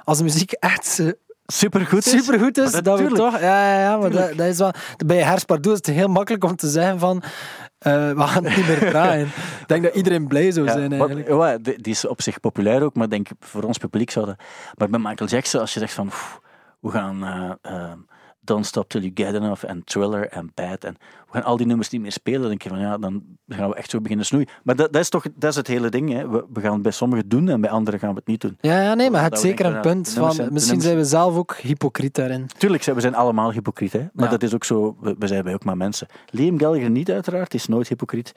Als de muziek echt supergoed is. supergoed is, dat we toch... Ja, ja, ja maar dat, is wel... Bij Herspardoe is het heel makkelijk om te zeggen van... eh, we gaan het niet meer draaien. ik denk dat iedereen blij zou Ja, zijn maar- eigenlijk. ja, die die is op zich populair ook, maar ik denk voor ons publiek zou dat... Maar bij Michael Jackson, als je zegt van... pff, we gaan eh, eh, Don't Stop Till You Get Enough en Thriller en Bad en we gaan al die nummers niet meer spelen, dan denk je van ja, dan gaan we echt zo beginnen snoeien. Maar dat, dat is toch dat is het hele ding. Hè. We, we gaan het bij sommigen doen en bij anderen gaan we het niet doen. Ja, ja, nee, maar het is zeker een punt van... zijn- Misschien zijn we zelf ook hypocriet daarin. Tuurlijk, we zijn allemaal hypocriet, hè? maar Ja. dat is ook zo, we, we zijn wij ook maar mensen. Liam Gallagher niet uiteraard, is nooit hypocriet.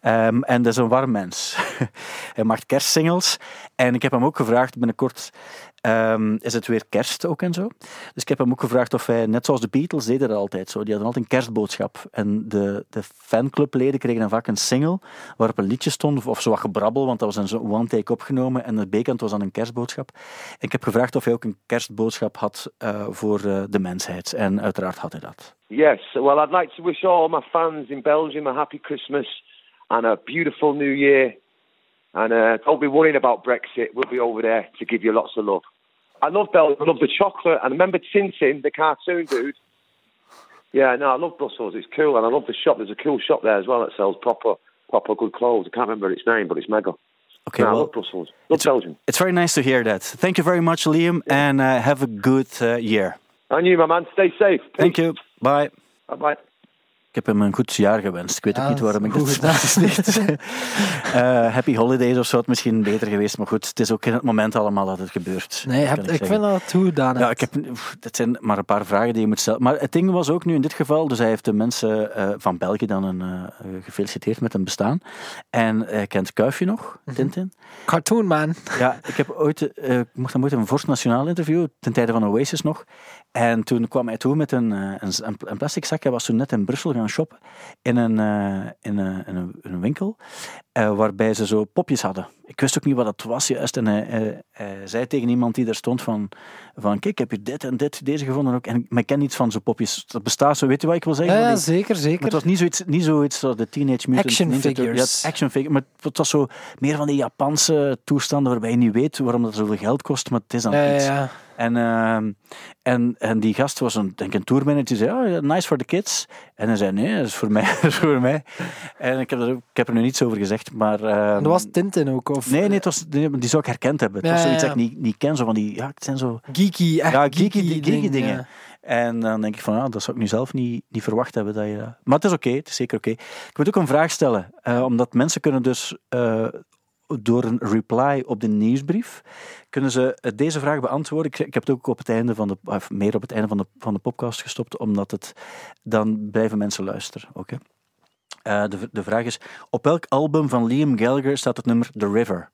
Ehm, en dat is een warm mens. Hij maakt kerstsingles. En ik heb hem ook gevraagd binnenkort, ehm, is het weer kerst ook en zo. Dus ik heb hem ook gevraagd of hij, net zoals de Beatles, deden dat altijd zo. Die hadden altijd een kerstboodschap. En de, de fanclubleden kregen dan vaak een single waarop een liedje stond, of zo wat gebrabbel, want dat was een one-take opgenomen. En de B-kant was dan een kerstboodschap. Ik heb gevraagd of hij ook een kerstboodschap had uh, voor uh, de mensheid. En uiteraard had hij dat. Yes, well, I'd like to wish all my fans in Belgium a happy Christmas and a beautiful New Year. And uh, don't be worrying about Brexit. We'll be over there to give you lots of love. I love Belgium. I love the chocolate. And remember Tintin, the cartoon dude? Yeah, no, I love Brussels. It's cool. And I love the shop. There's a cool shop there as well that sells proper, proper good clothes. I can't remember its name, but it's mega. Okay, no, well, I love Brussels. Love it's, Belgium. It's very nice to hear that. Thank you very much, Liam, yeah. and uh, have a good uh, year. And you, my man. Stay safe. Peace. Thank you. Bye. Bye-bye. Ik heb hem een goed jaar gewenst. Ik weet ook niet waarom ik dit gedaan. niet. Eh, happy holidays of zo had misschien beter geweest. Maar goed, het is ook in het moment allemaal dat het gebeurt. Nee, heb, ik zeggen. vind dat gedaan. Ja, ik heb, dat zijn maar een paar vragen die je moet stellen. Maar het ding was ook nu in dit geval, dus hij heeft de mensen eh, van België dan een, eh, gefeliciteerd met hun bestaan. En hij kent Kuifje nog, Mhm. Tintin. Cartoon Man. Ja, ik, heb ooit, eh, ik mocht hem ooit een Vorst Nationaal interview, ten tijde van Oasis nog. En toen kwam hij toe met een, eh, een, een, plastic zak. Hij was toen net in Brussel gaan shoppen in een, eh, in een, in een, in een winkel, eh, waarbij ze zo popjes hadden. Ik wist ook niet wat dat was juist. En hij, hij- hij zei tegen iemand die daar stond van, van kijk, ik heb hier dit en dit, deze gevonden ook. En ik- ken niet van zo'n popjes. Dat bestaat zo, weet je wat ik wil zeggen? Ja, die- zeker, maar zeker. het was niet zoiets, niet zoiets zoals de Teenage Mutant Action Ninja figures. Ja, action figure, maar het was zo meer van die Japanse toestanden waarbij je niet weet waarom dat zoveel geld kost, maar het is dan ja, iets. ja. En, ehm, en, en die gast was een, denk een tourmanager, die zei, oh, nice for the kids. En hij zei, nee, dat is voor mij. dat is voor mij. En ik heb, er, ik heb er nu niets over gezegd, maar... ehm, Dat was Tintin ook, of Nee, nee, het was, nee, die zou ik herkend hebben. Het Ja, was zoiets ja, dat ik niet, niet ken, zo van die, ja, het zijn zo... geeky, echt Ja, geeky, geeky, dingen. En dan denk ik van, ja, dat zou ik nu zelf niet, niet verwacht hebben. Dat je, maar het is oké, het is zeker oké. Ik moet ook een vraag stellen, eh, omdat mensen kunnen dus eh, door een reply op de nieuwsbrief, kunnen ze eh, deze vraag beantwoorden. Ik, ik heb het ook op het einde van de, of meer op het einde van de, van de podcast gestopt, omdat het, dan blijven mensen luisteren. Oké. Eh, de, de vraag is, op welk album van Liam Gallagher staat het nummer The River?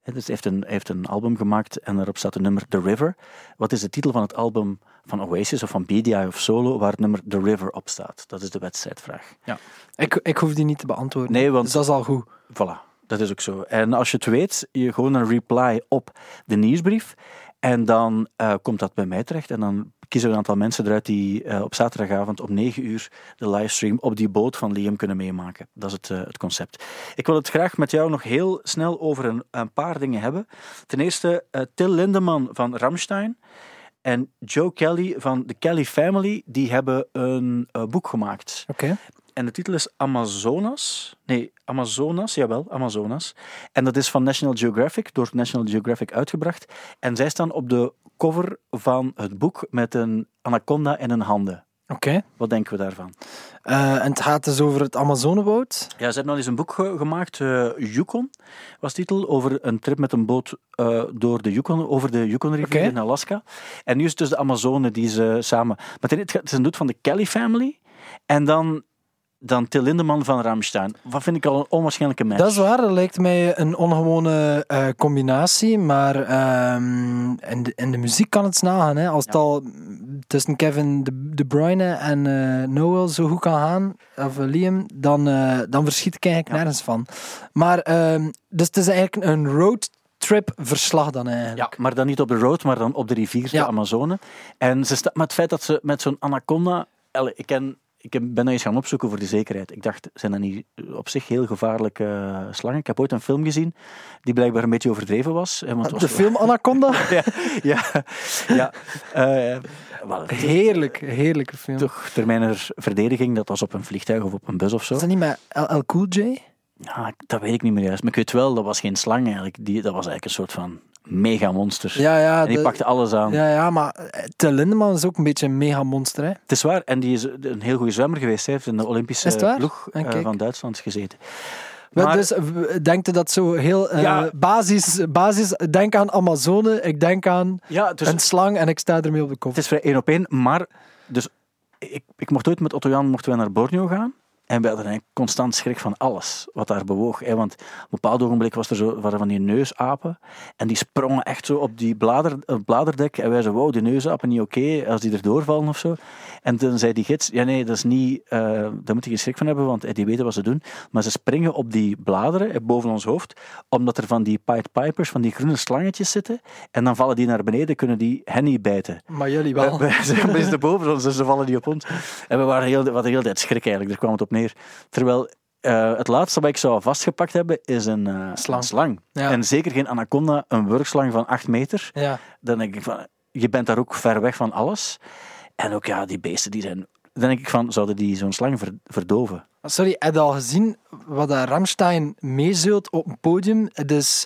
Hè, Dus hij heeft, een, hij heeft een album gemaakt en daarop staat het nummer The River. Wat is de titel van het album van Oasis of van BDI of Solo waar het nummer The River op staat? Dat is de wedstrijdvraag. Ja. Ik, ik hoef die niet te beantwoorden. Nee, want- Dus dat is al goed. Voilà, dat is ook zo. En als je het weet, je gewoon een reply op de nieuwsbrief. En dan eh, komt dat bij mij terecht. En dan kiezen we een aantal mensen eruit die eh, op zaterdagavond om 9 uur de livestream op die boot van Liam kunnen meemaken. Dat is het, eh, het concept. Ik wil het graag met jou nog heel snel over een, een paar dingen hebben. Ten eerste, Till Lindemann van Ramstein en Joe Kelly van de Kelly Family, die hebben een boek gemaakt. Oké. En de titel is Amazonas. Nee, Amazonas, jawel, Amazonas. En dat is van National Geographic, door National Geographic uitgebracht. En zij staan op de cover van het boek met een anaconda in hun handen. Oké. Wat denken we daarvan? Eh, en het gaat dus over het Amazonewoud. Ja, ze hebben al eens een boek ge- gemaakt, eh, Yukon was de titel, over een trip met een boot eh, door de Yukon, over de Yukon-rivier in Alaska. En nu is het dus de Amazone die ze samen... Maar het het is een doet van de Kelly Family en dan, dan Till Lindemann van Rammstein. Wat vind ik al een onwaarschijnlijke match. Dat is waar, dat lijkt mij een ongewone eh, combinatie, maar ehm in, de, in de muziek kan het snagen. Hè. Als het al tussen Kevin De, de Bruyne en eh, Noel zo goed kan gaan, of eh, Liam, dan, dan verschiet ik eigenlijk Ja. nergens van. Maar, ehm, dus het is eigenlijk een roadtrip verslag dan eigenlijk. Ja, maar dan niet op de road, maar dan op de rivier, Ja. de Amazone. En ze maar het feit dat ze met zo'n anaconda... Elle, Ik, ken, ik heb- ben dat eens gaan opzoeken voor de zekerheid. Ik dacht, zijn dat niet op zich heel gevaarlijke eh, slangen? Ik heb ooit een film gezien die blijkbaar een beetje overdreven was. hè, want was De film Anaconda? ja, ja, ja. eh, Heerlijk, heerlijke film. toch ter mijner verdediging, dat was op een vliegtuig of op een bus of zo. Is dat niet met LL Cool J? Ja, dat weet ik niet meer juist. Maar ik weet wel, dat was geen slang eigenlijk. Die, dat was eigenlijk een soort van mega monster. Ja, ja. en die de- pakte alles aan. ja, ja, maar eh, Till is ook een beetje een mega monster, hè? Het is waar, en die is een heel goede zwemmer geweest. Hij heeft in de Olympische ploeg Ah, eh, van Duitsland gezeten. Maar, dus, u dat zo heel eh, Ja. basis, basis... Denk aan Amazone, ik denk aan Ja, dus een slang en ik sta ermee op de kop. het is vrij één op één. Maar, dus ik, ik mocht ooit met Otto Jan mochten wij naar Borneo gaan. En we hadden eigenlijk constant schrik van alles wat daar bewoog. Hè. Want op een bepaald ogenblik was er zo, waren van die neusapen. En die sprongen echt zo op die blader, bladerdek. En wij zeiden, wow, die neusapen niet oké als die erdoor vallen of zo. En toen zei die gids, ja nee, dat is niet, eh, daar moet je geen schrik van hebben, want eh, die weten wat ze doen. Maar ze springen op die bladeren eh, boven ons hoofd, omdat er van die Pied Pipers, van die groene slangetjes zitten. En dan vallen die naar beneden, kunnen die hen niet bijten. Maar jullie wel. Wij zijn boven ons, dus ze vallen niet op ons. En we waren heel, heel de tijd schrik eigenlijk, daar kwam het op neer. Terwijl eh, het laatste wat ik zou vastgepakt hebben, is een eh, Slang. een slang. Ja. En zeker geen anaconda, een wurgslang van 8 meter. Ja. Dan denk ik van, je bent daar ook ver weg van alles. En ook ja, die beesten die zijn... Dan denk ik van, zouden die zo'n slang ver- verdoven? Sorry, heb je al gezien wat Ramstein meezult op een podium? Het is...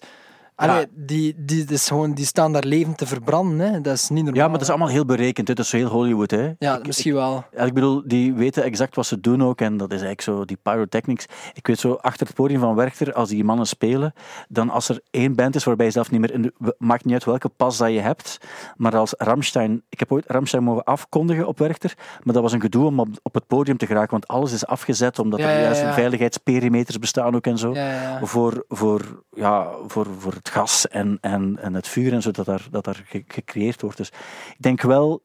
Allee, Ja. die, die, is gewoon, die staan daar levend te verbranden. Hè. Dat is niet normaal. Ja, maar het is allemaal heel berekend. hè. Het is zo heel Hollywood, hè. Ja, Ik- misschien wel. Ik bedoel, die weten exact wat ze doen ook. En dat is eigenlijk zo, die pyrotechnics. Ik weet zo, achter het podium van Werchter, als die mannen spelen, dan als er één band is waarbij je zelf niet meer... In de, maakt niet uit welke pas dat je hebt. Maar als Ramstein... Ik heb ooit Ramstein mogen afkondigen op Werchter. Maar dat was een gedoe om op, op het podium te geraken. Want alles is afgezet, omdat Ja, er juist ja. veiligheidsperimeters bestaan ook en zo. Ja, ja, ja. Voor, voor, ja, voor, voor het gas en, en, en het vuur en zo dat daar, dat daar ge- gecreëerd wordt. Dus ik denk wel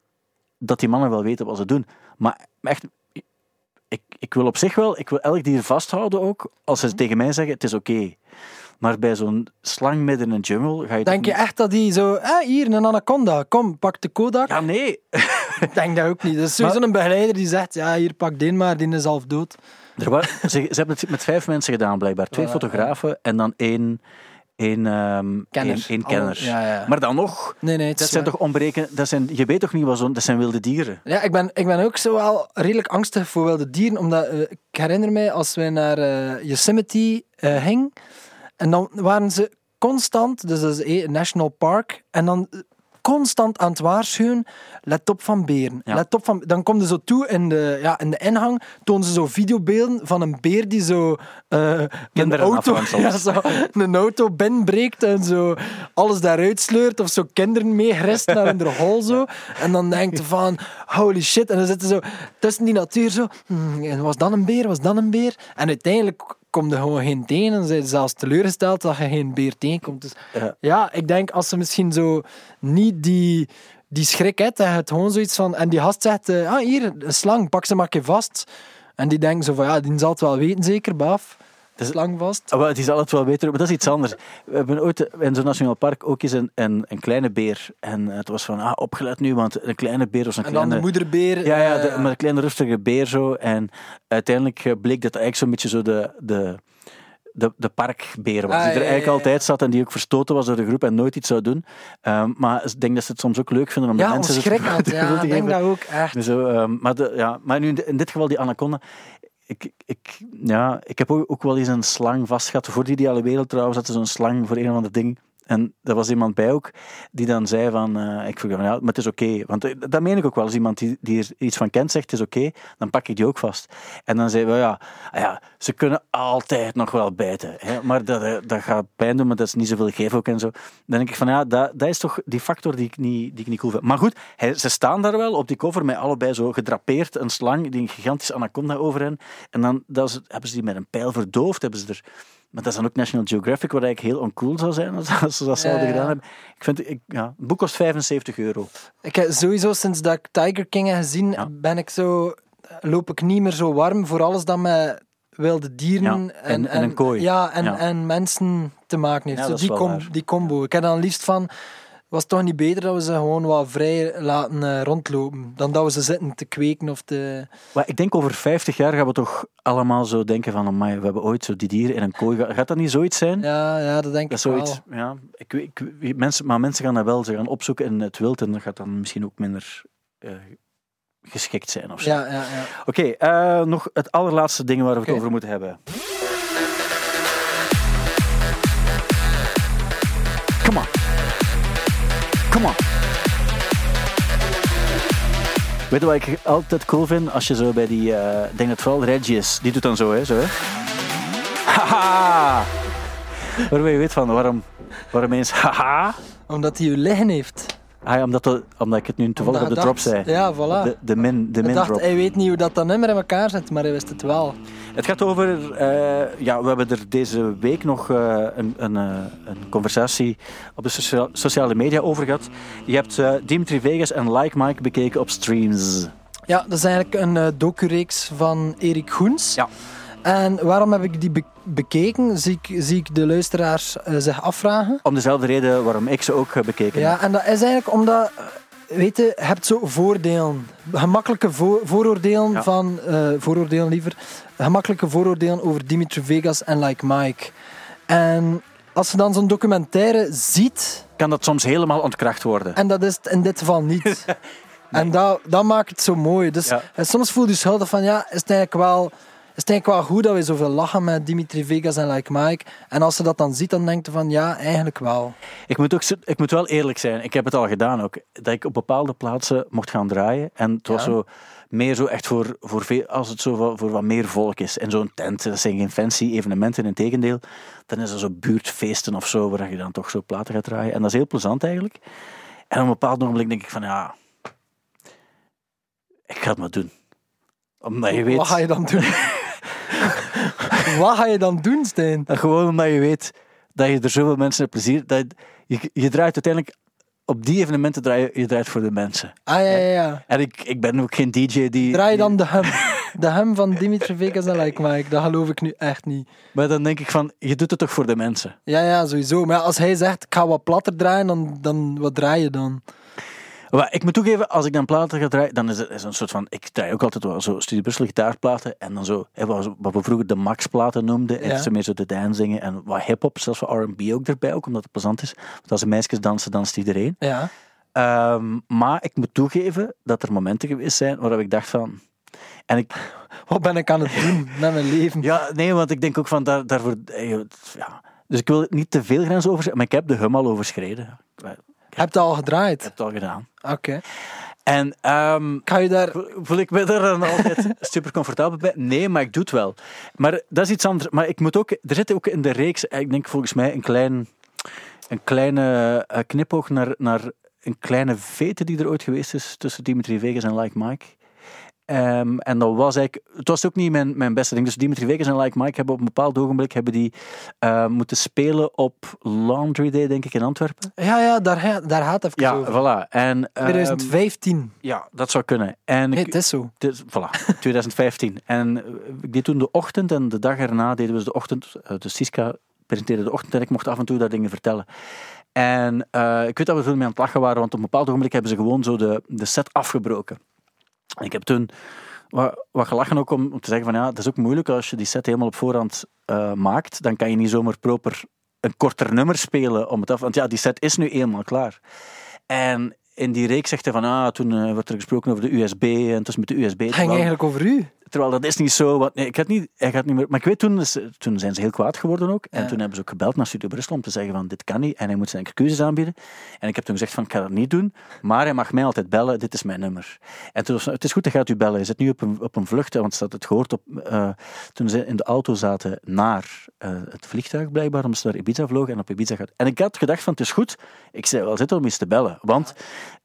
dat die mannen wel weten wat ze doen. Maar echt, ik, ik wil op zich wel, ik wil elk dier vasthouden ook, als Mhm. ze tegen mij zeggen, het is oké. Maar bij zo'n slang midden in een jungle ga je... Denk je niet- echt dat die zo... Ah, hier, een anaconda. Kom, pak de Kodak. Ja, nee. Ik denk dat ook niet. Dat is sowieso een begeleider die zegt... Ja, hier, pak die maar, die is half dood. Er ze, ze hebben het met vijf mensen gedaan, blijkbaar. Twee Voilà, fotografen en dan één... ehm, Kenner. één, één kenner. Ja, ja. Maar dan nog, Nee, nee, dat zijn toch onbereken... Dat zijn, je weet toch niet wat zo'n... Dat zijn wilde dieren. Ja, ik ben, ik ben ook zo wel redelijk angstig voor wilde dieren, omdat eh, ik herinner mij als wij naar eh, Yosemite eh gingen, en dan waren ze constant, dus dat is een national park, en dan constant aan het waarschuwen, let op van beren. Ja. Let op van, dan komen ze zo toe in de, ja, in de inhang, tonen ze zo videobeelden van een beer die zo eh, een, auto, ja, zo een auto binnenbreekt en zo alles daaruit sleurt, of zo kinderen meegrist naar hun hol zo. En dan denkt van, holy shit. En dan zitten ze zo tussen die natuur zo, hmm, en was dat een beer, was dat een beer? En uiteindelijk komt er gewoon geen tegen en zijn ze zelfs teleurgesteld dat je geen beer tegenkomt. Dus Ja. ja, ik denk als ze misschien zo niet die, die schrik hebt, dat het gewoon zoiets van... En die gast zegt, eh, ah hier, een slang, pak ze maar een keer vast. En die denken zo van, ja, die zal het wel weten zeker, baaf. De slang vast. Ah, wel, Die zal het wel weten, maar dat is iets anders. We hebben ooit in zo'n nationaal park ook eens een, een, een kleine beer. En het was van, ah, opgelet nu, want een kleine beer was een En dan kleine... de moederbeer. Ja, ja eh, de, maar een kleine rustige beer zo. En uiteindelijk eh, bleek dat eigenlijk zo'n beetje zo de, de, de, de parkbeer was. Ah, die er ja, ja, eigenlijk ja. altijd zat en die ook verstoten was door de groep en nooit iets zou doen. Ehm, maar ik denk dat ze het soms ook leuk vinden om de mensen... ons het schrik aan. te Ja, ik denk dat ook echt. Dus Zo, ehm, maar, de, ja, maar nu in, in dit geval die anaconda. Ik, ik, ja, ik heb ook, ook wel eens een slang vastgehad. Voor die ideale wereld trouwens had er zo'n slang voor een of ander ding. En er was iemand bij ook die dan zei van, eh, ik vroeg ja, maar het is oké. Want eh, dat meen ik ook wel. Als iemand die, die er iets van kent zegt, het is oké, dan pak ik die ook vast. En dan zei we, ja, ah ja, ze kunnen altijd nog wel bijten. Hè, maar dat, eh, dat gaat pijn doen, maar dat is niet zoveel geef ook en zo. Dan denk ik van, ja, dat, dat is toch die factor die ik niet, die ik niet cool vind. Maar goed, hij, ze staan daar wel op die cover met allebei zo gedrapeerd, een slang, die een gigantische anaconda over hen. En dan dat is, hebben ze die met een pijl verdoofd, hebben ze er... Maar dat is dan ook National Geographic, wat eigenlijk heel oncool zou zijn als, ze dat zouden Ja, ja. gedaan hebben. Ik vind, ik, ja, het boek kost 75 euro. Ik heb sowieso sinds dat ik Tiger King heb gezien, Ja. ben ik zo, loop ik niet meer zo warm voor alles dat met wilde dieren en- en een kooi. Ja, en, en mensen te maken heeft. Zo dat is die, wel com- waar. die combo. Ik heb dan liefst van, was het toch niet beter dat we ze gewoon wat vrij laten eh, rondlopen, dan dat we ze zitten te kweken of te... Maar ik denk over 50 jaar gaan we toch allemaal zo denken van, amai, we hebben ooit zo die dieren in een kooi. gehad. Gaat dat niet zoiets zijn? Ja, ja dat denk Dat ik zoiets, wel. ja. Ik, ik, mensen, maar mensen gaan dat wel, ze gaan opzoeken in het wild en dat gaat dan misschien ook minder eh, geschikt zijn of zo. Ja, ja, ja. Oké, eh, nog het allerlaatste ding waar we het over moeten hebben. Weet je wat ik altijd cool vind? Als je zo bij die, eh, ik denk dat vooral Reggie is, die doet dan zo, hè. Zo, hè. Haha! Waarbij je weet van, waarom, waarom eens haha? Omdat hij je liggen heeft. Ah, omdat, de- omdat ik het nu toevallig op de drop zei. Ja, voilà. De, de min, de Hij min dacht, drop. hij weet niet hoe dat, dat nummer in elkaar zit, maar hij wist het wel. Het gaat over, eh, ja, we hebben er deze week nog eh, een, een, eh, een conversatie op de socia- sociale media over gehad. Je hebt Dimitri Vegas en Like Mike bekeken op streams. Ja, dat is eigenlijk een docu-reeks van Erik Goens. Ja. En waarom heb ik die be- bekeken, zie ik, zie ik de luisteraars eh, zich afvragen. Om dezelfde reden waarom ik ze ook heb bekeken. Ja, en dat is eigenlijk omdat, eh, weet je, hebt zo voordelen. Gemakkelijke vo- vooroordelen Ja. van, eh, vooroordelen liever, gemakkelijke vooroordelen over Dimitri Vegas en Like Mike. En als je dan zo'n documentaire ziet, Kan dat soms helemaal ontkracht worden. en dat is het in dit geval niet. En dat, dat maakt het zo mooi. Dus Ja. soms voel je je schuldig van, ja, is het eigenlijk wel... Is het eigenlijk wel goed dat we zoveel lachen met Dimitri Vegas en Like Mike? En als je dat dan ziet, dan denkt je van ja, eigenlijk wel. Ik moet, ook, ik moet wel eerlijk zijn, ik heb het al gedaan ook, dat ik op bepaalde plaatsen mocht gaan draaien. En het was Ja. zo meer zo echt voor, voor veel, als het zo voor, voor wat meer volk is. En zo'n tent, dat zijn geen fancy evenementen, in tegendeel. Dan is er zo buurtfeesten of zo, waar je dan toch zo platen gaat draaien. En dat is heel plezant eigenlijk. En op een bepaald ogenblik denk ik van ja, ik ga het maar doen. Omdat je weet... Wat ga je dan doen? Wat ga je dan doen, Stijn? En gewoon omdat je weet dat je er zoveel mensen hebt plezier. Dat je, je draait uiteindelijk op die evenementen draai je, je draait voor de mensen. Ah ja, ja, ja. En ik, ik ben ook geen DJ die. Draai je dan de hem. De hem van Dimitri Vegas en Like Mike. Dat geloof ik nu echt niet. Maar dan denk ik van, je doet het toch voor de mensen. Ja, ja, sowieso. Maar als hij zegt, ik ga wat platter draaien, dan, dan wat draai je dan? Maar ik moet toegeven, als ik dan platen ga draaien, dan is het is een soort van. Ik draai ook altijd wel zo Studio Brussel gitaarplaten. En dan zo, wat we vroeger de Max-platen noemden. En Ja. zo meer zo de dancingen en wat hip-hop, zelfs wat RB ook erbij, ook omdat het plezant is. Want als de meisjes dansen, danst iedereen. Ja. Ehm, maar ik moet toegeven dat er momenten geweest zijn waarop ik dacht van. En ik, Wat ben ik aan het doen met mijn leven? Ja, nee, want ik denk ook van daar, daarvoor. eh, Ja. Dus ik wil niet te veel grenzen overschrijden, maar ik heb de hum al overschreden. Ik Heb je al gedraaid? heb het al gedaan. Oké. En ehm, Ga je daar... voel- ik me er dan altijd super comfortabel bij? Nee, maar ik doe het wel. Maar dat is iets anders. Maar ik moet ook, er zit ook in de reeks, eh, ik denk volgens mij een, klein, een kleine eh, knipoog naar, naar een kleine vete die er ooit geweest is tussen Dimitri Vegas en Like Mike. Ehm, en dat was eigenlijk, het was ook niet mijn, mijn beste ding. Dus Dimitri Vegas en Like Mike hebben op een bepaald ogenblik hebben die, eh, moeten spelen op Laundry Day, denk ik, in Antwerpen. Ja, ja, daar, daar gaat het even Ja, over. voilà. En, ehm, 2015. ja, dat zou kunnen. En Nee, het is zo. dus, voilà, 2015. En eh, ik deed toen de ochtend en de dag erna deden we dus de ochtend. eh, Dus Siska presenteerde de ochtend en ik mocht af en toe daar dingen vertellen. En ik weet dat we veel mee aan het lachen waren, want op een bepaald ogenblik hebben ze gewoon zo de, de set afgebroken. Ik heb toen wat, wat gelachen ook om, om te zeggen van ja, het is ook moeilijk als je die set helemaal op voorhand eh, maakt. Dan kan je niet zomaar proper een korter nummer spelen om het af. Want ja, die set is nu eenmaal klaar. En in die reeks zegt hij van ah, toen eh, wordt er gesproken over de USB en het is met de USB. Het ging eigenlijk over u. Terwijl dat is niet zo. Want, nee, ik had niet, hij gaat niet meer. Maar ik weet toen, is- toen zijn ze heel kwaad geworden ook. En Ja. toen hebben ze ook gebeld naar Studio Brussel om te zeggen van dit kan niet. En hij moet zijn excuses aanbieden. En ik heb toen gezegd van ik ga dat niet doen. Maar hij mag mij altijd bellen. Dit is mijn nummer. En toen was het is goed, hij gaat u bellen. Hij zit nu op een, op een vlucht. Want ze had het gehoord op, eh, toen ze in de auto zaten naar eh, het vliegtuig blijkbaar. Omdat ze naar Ibiza vlogen en op Ibiza gaat. En ik had gedacht van het is goed. Ik zei wel zitten om eens te bellen. Want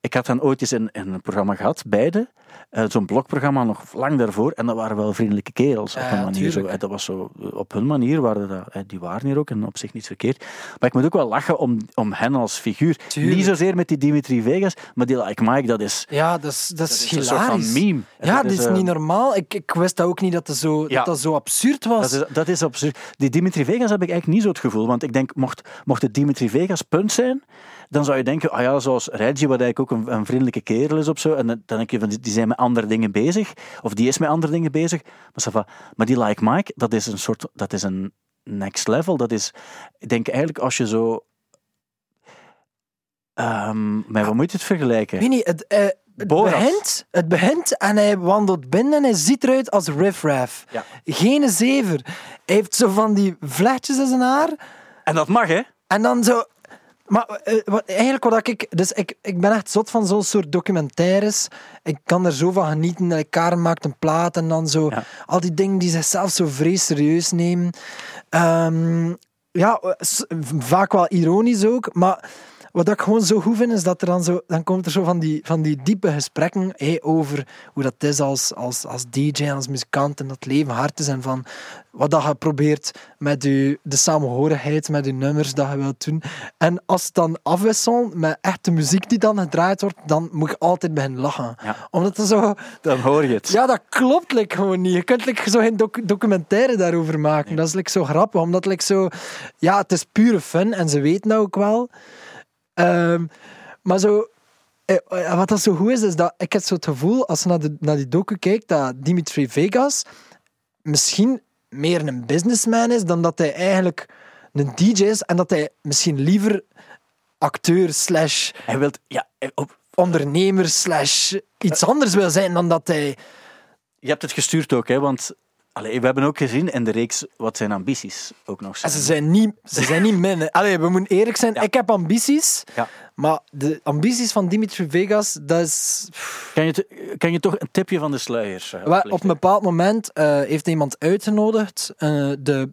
ik had dan ooit eens in, in een programma gehad, beide. Eh, Zo'n blokprogramma nog lang daarvoor. En dat waren wel vriendelijke kerels op Ja, een manier. Zo. Eh, Dat was zo, op hun manier waren dat, eh, die waren hier ook en op zich niet verkeerd. Maar ik moet ook wel lachen om, om hen als figuur. Tuurlijk. Niet zozeer met die Dimitri Vegas, maar die Like Mike, dat is, Ja, dat is, dat dat is is een soort van meme. Ja, Dat is niet normaal. Ik, ik wist dat ook niet dat, zo, Ja. dat, dat zo absurd was. Dat is, dat is absurd. Die Dimitri Vegas heb ik eigenlijk niet zo het gevoel. Want ik denk, mocht, mocht het Dimitri Vegas punt zijn, dan zou je denken, ah ja, zoals Reggie, wat eigenlijk ook een, een vriendelijke kerel is of zo. En dan denk je, van, die- zijn met andere dingen bezig. Of die is met andere dingen bezig. Maar, maar die Like Mike, dat is een soort, dat is een next level. Dat is, ik denk eigenlijk, als je zo... Ehm met wat moet je het vergelijken? Ik weet niet, het, eh, het, begint, het begint en hij wandelt binnen en hij ziet eruit als Riff Raff. Ja. Geen zever. Hij heeft zo van die vlechtjes in zijn haar. En dat mag, hè? En dan zo... Maar eh, wat, eigenlijk wat ik... Dus ik, ik ben echt zot van zo'n soort documentaires. Ik kan er zo van genieten. Like Karen maakt een plaat en dan zo... Ja. Al die dingen die zichzelf zo vrees serieus nemen. Ehm, ja, vaak wel ironisch ook. Maar wat ik gewoon zo goed vind, is dat er dan zo, dan komt er zo van die, van die diepe gesprekken over hoe dat is als, als, als DJ en als muzikant en dat leven hard is en van wat dat je probeert met je, de samenhorigheid, met je nummers dat je wilt doen. En als het dan afwisselt met echte muziek die dan gedraaid wordt, dan moet je altijd beginnen lachen. Ja. Omdat zo... Dan hoor je het. Ja, dat klopt like, gewoon niet. Je kunt like, zo geen doc- documentaire daarover maken. Dat is like, zo grappig, omdat like, zo... Ja, het is pure fun en ze weten dat ook wel. Ehm, maar zo... eh, eh, Wat dat zo goed is, is dat ik heb zo het gevoel, als je naar, de, naar die docu kijkt, dat Dimitri Vegas misschien meer een businessman is dan dat hij eigenlijk een DJ is en dat hij misschien liever acteur slash Hij wilt, ja, op, ondernemer slash iets anders wil zijn dan dat hij... je hebt het gestuurd ook, hè, want allee, we hebben ook gezien in de reeks wat zijn ambities ook nog En zijn. ze zijn niet, ze zijn niet min. Allee, we moeten eerlijk zijn. Ja. Ik heb ambities, Ja. maar de ambities van Dimitri Vegas, dat is... Kan, je, kan je toch een tipje van de sluier eh, Wel, op een bepaald moment eh, heeft iemand uitgenodigd, eh, de,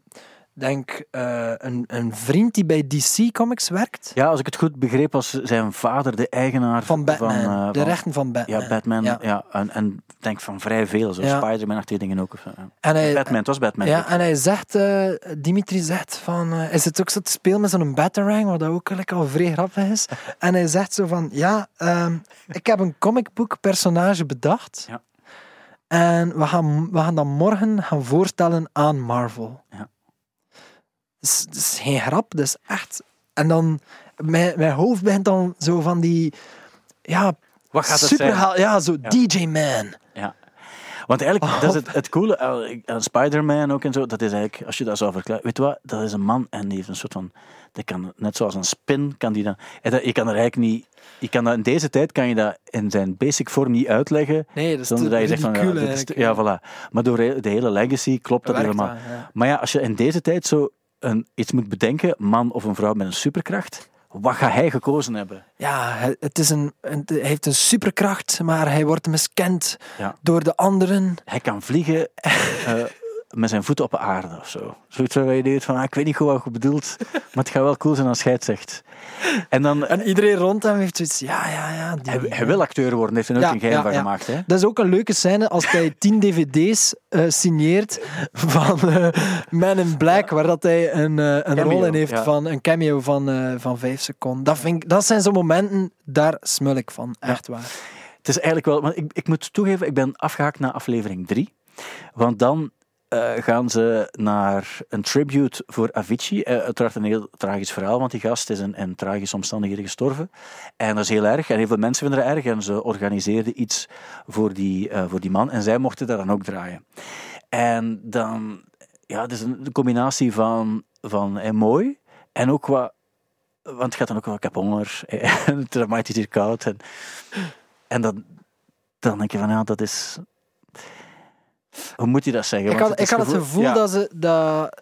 denk, eh, een, een vriend die bij DC Comics werkt, Ja, als ik het goed begreep, was zijn vader de eigenaar van Batman. eh, de rechten van Batman. Ja, Batman. Ja. Ja. en, en denk van vrij veel. Zo Ja. Spider-Man, achter die dingen ook. ja. En hij, Batman, het was Batman. Ja, en hij zegt, eh, Dimitri zegt van, eh, is het ook zo te spelen met zo'n Batarang, wat ook like, al vrij grappig is. En hij zegt zo van, ja, ehm, ik heb een comicbook personage bedacht. Ja. En we gaan, we gaan dat morgen gaan voorstellen aan Marvel. Ja. Dat is, dat is geen grap, dat is echt... En dan, mijn, mijn hoofd begint dan zo van die, ja, Wat gaat het zijn? superhel- ja, zo Ja. DJ Man. Ja. Want eigenlijk, dat is het, het coole aan aan Spider-Man ook en zo, dat is eigenlijk, als je dat zou verklaren, weet je wat, dat is een man en die heeft een soort van, die kan, net zoals een spin, kan die dan, en dat, je kan er eigenlijk niet, je kan dat, in deze tijd kan je dat in zijn basic vorm niet uitleggen, Nee, dat is zonder te dat je zegt van, ja, ridicule dit is, eigenlijk, ja, voilà. Maar door de hele legacy klopt dat Werkt helemaal. dat, ja. Maar ja, als je in deze tijd zo een, iets moet bedenken, man of een vrouw met een superkracht, wat ga hij gekozen hebben? Ja, het is een, hij heeft een superkracht, maar hij wordt miskend Ja. door de anderen. Hij kan vliegen eh, met zijn voeten op de aarde of zo. Zoiets waar je denkt van, ah, ik weet niet goed wat je bedoelt, maar het gaat wel cool zijn als hij het zegt. En dan, En iedereen rond hem heeft zoiets, ja, ja, ja. die- hij, hij wil acteur worden, heeft er Ja, een geheim ja, van ja. gemaakt. Hè? Dat is ook een leuke scène als hij tien dvd's eh, signeert van eh Man in Black, waar dat hij een, eh, een Cameo, rol in heeft van een cameo van, van vijf seconden. Dat, vind ik, dat zijn zo'n momenten, daar smul ik van, echt waar. Het is eigenlijk wel, want ik, ik moet toegeven, ik ben afgehaakt na aflevering 3. Want dan eh, gaan ze naar een tribute voor Avicii. Eh, uiteraard een heel tragisch verhaal, want die gast is in, tragische omstandigheden gestorven. En dat is heel erg. En heel veel mensen vinden dat erg. En ze organiseerden iets voor die, eh, voor die man. En zij mochten dat dan ook draaien. En dan, ja, het is een combinatie van, van mooi en ook wat. Want het gaat dan ook wel, ik heb honger en het het hier koud. En, en dan denk je van, ja, dat is... Hoe moet je dat zeggen? Ik had, is ik had het gevoel ja, dat, ze, dat,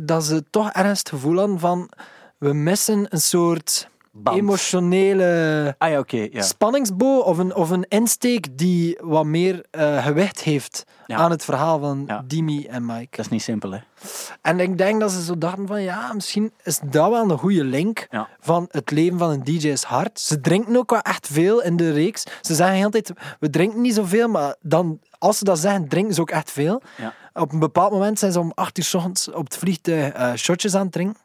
dat ze toch ergens het gevoel hadden van, we missen een soort band. emotionele Ah ja, ja. spanningsboog of een, of een insteek die wat meer eh, gewicht heeft Ja. aan het verhaal van. Dimi en Mike. Dat is niet simpel, hè. En ik denk dat ze zo dachten van ja, misschien is dat wel een goede link van het leven van een DJ is hard. Ze drinken ook wel echt veel in de reeks. Ze zeggen de hele tijd, we drinken niet zoveel, maar dan, als ze dat zeggen, drinken ze ook echt veel. Ja. Op een bepaald moment zijn ze om 8 uur 's ochtends op het vliegtuig eh, shotjes aan het drinken.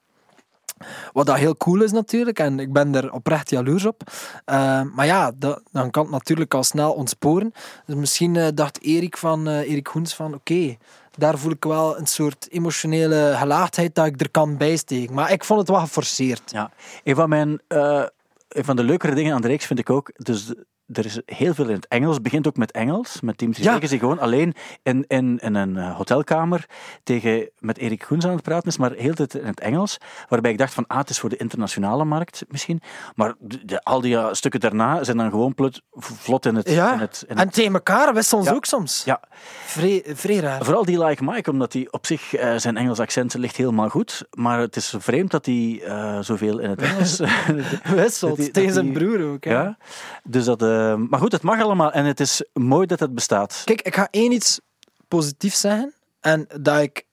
Wat dat heel cool is natuurlijk, en ik ben er oprecht jaloers op. Eh, maar ja, dat, dan kan het natuurlijk al snel ontsporen. Dus misschien eh, dacht Erik, van, eh, Erik Hoens van, oké, daar voel ik wel een soort emotionele gelaagdheid dat ik er kan bijsteken. Maar ik vond het wel geforceerd. Ja. Een van mijn... een van de leukere dingen aan de reeks vind ik ook... Dus er is heel veel in het Engels. Het begint ook met Engels. Met Team Ja. die gewoon alleen in, in, in een eh, hotelkamer tegen, met Erik Goens aan het praten is, maar heel tijd in het Engels. Waarbij ik dacht van, ah, het is voor de internationale markt misschien. Maar de, de- al die eh, stukken daarna zijn dan gewoon plut, vlot in het... Ja, in het, in En tegen elkaar wisselen ze Ja. ook soms. ja, Vrij, vrij raar. Vooral die Like Mike, omdat hij op zich, eh, zijn Engels accent ligt helemaal goed. Maar het is vreemd dat hij zoveel in het Engels... Wisselt. die- tegen zijn die- broer ook. hè. ja. Dus dat, eh, maar goed, het mag allemaal en het is mooi dat het bestaat. Kijk, ik ga één iets positiefs zeggen. En dat ik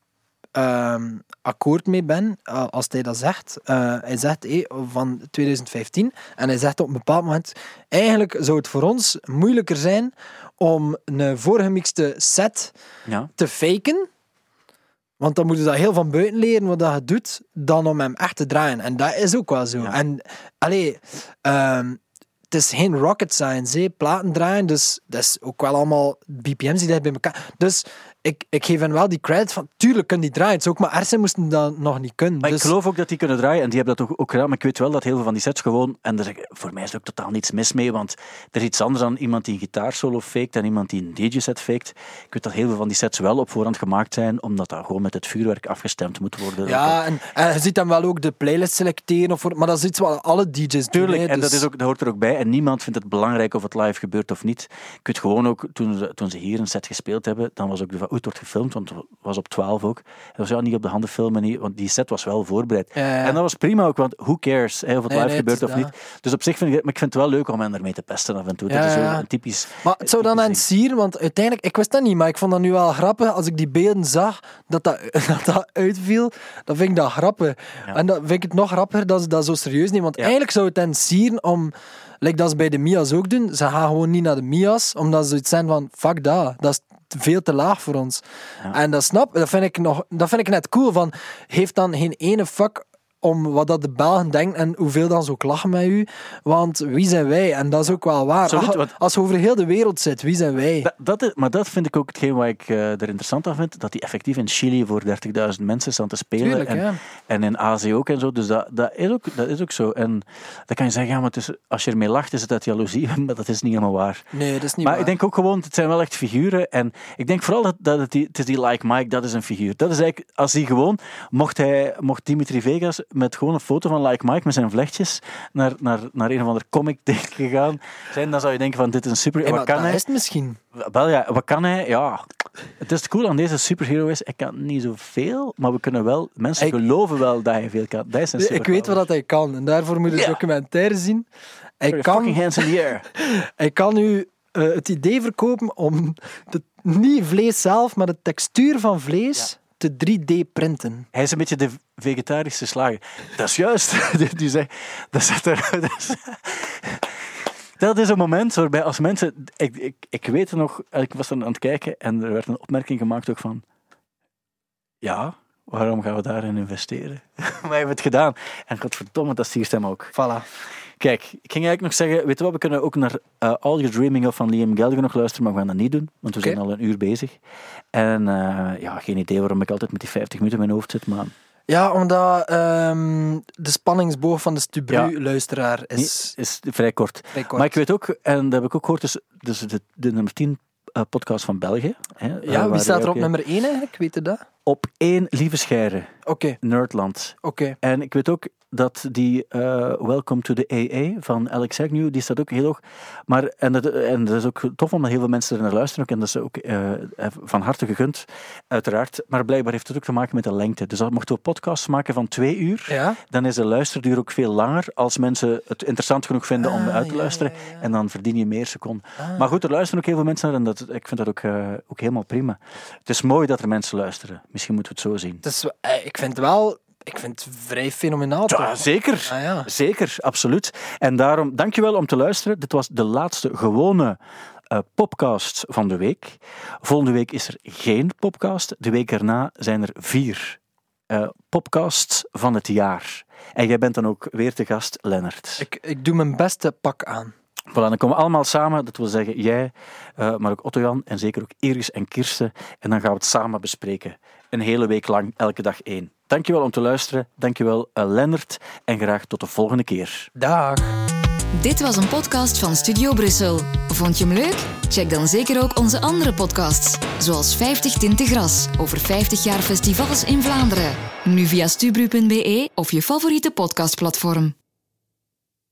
ehm, akkoord mee ben als hij dat zegt. Eh, hij zegt hey, van 2015 en hij zegt op een bepaald moment eigenlijk zou het voor ons moeilijker zijn om een voorgemixte set Ja. te faken. Want dan moet je dat heel van buiten leren wat dat je doet, dan om hem echt te draaien. En dat is ook wel zo. Ja. En allee, ehm, het is geen rocket science, hè. platen draaien, dus dat is ook wel allemaal BPM's die dicht bij elkaar. Dus ik, ik geef hen wel die credit van, tuurlijk kunnen die draaien. Het ook maar Ersen moesten dat nog niet kunnen. Maar dus, ik geloof ook dat die kunnen draaien en die hebben dat ook, ook gedaan. Maar ik weet wel dat heel veel van die sets gewoon... En ik, voor mij is er ook totaal niets mis mee, want er is iets anders dan iemand die een gitaarsolo faked en iemand die een DJ-set faked. Ik weet dat heel veel van die sets wel op voorhand gemaakt zijn, omdat dat gewoon met het vuurwerk afgestemd moet worden. ja, en, en je ziet dan wel ook de playlist selecteren, of maar dat is iets wat alle DJ's doen. Tuurlijk, hè, en dat, dus- is ook, dat hoort er ook bij. En niemand vindt het belangrijk of het live gebeurt of niet. Ik weet gewoon ook, toen toen ze hier een set gespeeld hebben, dan was ook de het wordt gefilmd, want het was op 12 ook. Dat was ja niet op de handen filmen, niet, want die set was wel voorbereid. Ja, ja. En dat was prima ook, want who cares hè, of het Nee, live nee, gebeurt of niet. Dus op zich vind ik het, maar ik vind het wel leuk om hen ermee te pesten af en toe. Dat is zo een typisch... Maar het zou dan typisch aan sieren, want uiteindelijk, ik wist dat niet, maar ik vond dat nu wel grappig. Als ik die beelden zag, dat dat, dat, dat uitviel, dan vind ik dat grappig. En dan vind ik het nog grappiger dat ze dat zo serieus nemen. Want eigenlijk zou het hen sieren om, like dat ze bij de Mia's ook doen, ze gaan gewoon niet naar de Mia's, omdat ze iets zijn van, fuck dat, dat is veel te laag voor ons. Ja. En dat snap, dat vind ik nog, dat vind ik net cool, van, heeft dan geen ene fuck om wat dat de Belgen denken en hoeveel dan ze ook lachen met u. Want wie zijn wij? En dat is ook wel waar. Absoluut, Als- want- Als je over heel de wereld zit, wie zijn wij? Dat, dat is, maar dat vind ik ook hetgeen wat ik eh, er interessant aan vind. Dat die effectief in Chili voor 30.000 mensen staan te spelen. Tuurlijk, en, ja. en in Azië ook en zo. Dus dat, dat, is ook, dat is ook zo. En dan kan je zeggen, ja, maar is, als je ermee lacht, is het uit jaloezie. Maar dat is niet helemaal waar. Nee, dat is niet maar waar. ik denk ook gewoon, het zijn wel echt figuren. En ik denk vooral dat, dat het, die, het is die Like Mike, dat is een figuur. Dat is eigenlijk, als hij gewoon, mocht, hij, mocht Dimitri Vegas met gewoon een foto van Like Mike met zijn vlechtjes naar, naar, naar een of ander comic gegaan zijn, dan zou je denken van, dit is een super... Hey, wat kan hij? is misschien. Wel ja, wat kan hij? Ja, het is cool aan deze superhero is, hij kan niet zoveel, maar we kunnen wel, mensen Ik- geloven wel dat hij veel kan. Dat is een Ik weet wat dat hij kan. En daarvoor moet je Ja. documentaire zien. Hij kan, hands in the air. hij kan u eh, het idee verkopen om de, niet vlees zelf, maar de textuur van vlees te 3D printen. Hij is een beetje de vegetarische slager. Dat is juist. Die- zegt, dat zit er. Dat is, dat is een moment waarbij als mensen. Ik, ik, ik weet nog, ik was dan aan het kijken en er werd een opmerking gemaakt ook van. Ja, waarom gaan we daarin investeren? maar heeft het gedaan. En godverdomme, dat siert hem ook. Voilà. Kijk, ik ging eigenlijk nog zeggen, weet je wat, we kunnen ook naar eh, All You're Dreaming of van Liam Gallagher nog luisteren, maar we gaan dat niet doen, want we zijn al een uur bezig. En eh, ja, geen idee waarom ik altijd met die 50 minuten in mijn hoofd zit, maar Ja, omdat ehm, de spanningsboog van de Stubru-luisteraar is is vrij kort. vrij kort. Maar ik weet ook, en dat heb ik ook gehoord, dus, dus de, de nummer 10 eh, podcast van België. Hè, ja, wie staat er op nummer 1 eigenlijk? Weet je dat? Op één, Lieve Scheire, Oké, Nerdland. oké. En ik weet ook dat die eh, Welcome to the AA van Alex Agnew, die staat ook heel hoog. Maar, en, dat, en dat is ook tof omdat heel veel mensen er naar luisteren. Ook, en dat is ook eh, van harte gegund, uiteraard. Maar blijkbaar heeft het ook te maken met de lengte. Dus als mochten we podcasts maken van twee uur, Ja? dan is de luisterduur ook veel langer als mensen het interessant genoeg vinden om Ah, uit te ja, luisteren. ja. En dan verdien je meer seconden. Ah. Maar goed, er luisteren ook heel veel mensen naar en dat, ik vind dat ook, eh, ook helemaal prima. Het is mooi dat er mensen luisteren. Misschien moeten we het zo zien. Eh, ik vind wel... Ik vind het vrij fenomenaal. Ja, zeker. Ah, ja. Zeker, absoluut. En daarom, dankjewel om te luisteren. Dit was de laatste gewone eh podcast van de week. Volgende week is er geen podcast. De week erna zijn er vier eh podcasts van het jaar. En jij bent dan ook weer te gast, Lennart. Ik, ik doe mijn beste pak aan. Voilà, dan komen we allemaal samen. Dat wil zeggen, jij, eh, maar ook Otto-Jan en zeker ook Iris en Kirsten. En dan gaan we het samen bespreken. Een hele week lang, elke dag één. Dankjewel om te luisteren. Dankjewel, uh, Lennart. En graag tot de volgende keer. Dag. Dit was een podcast van Studio Brussel. Vond je hem leuk? Check dan zeker ook onze andere podcasts, zoals 50 Tinten Gras over 50 jaar festivals in Vlaanderen. Nu via stubru.be of je favoriete podcastplatform.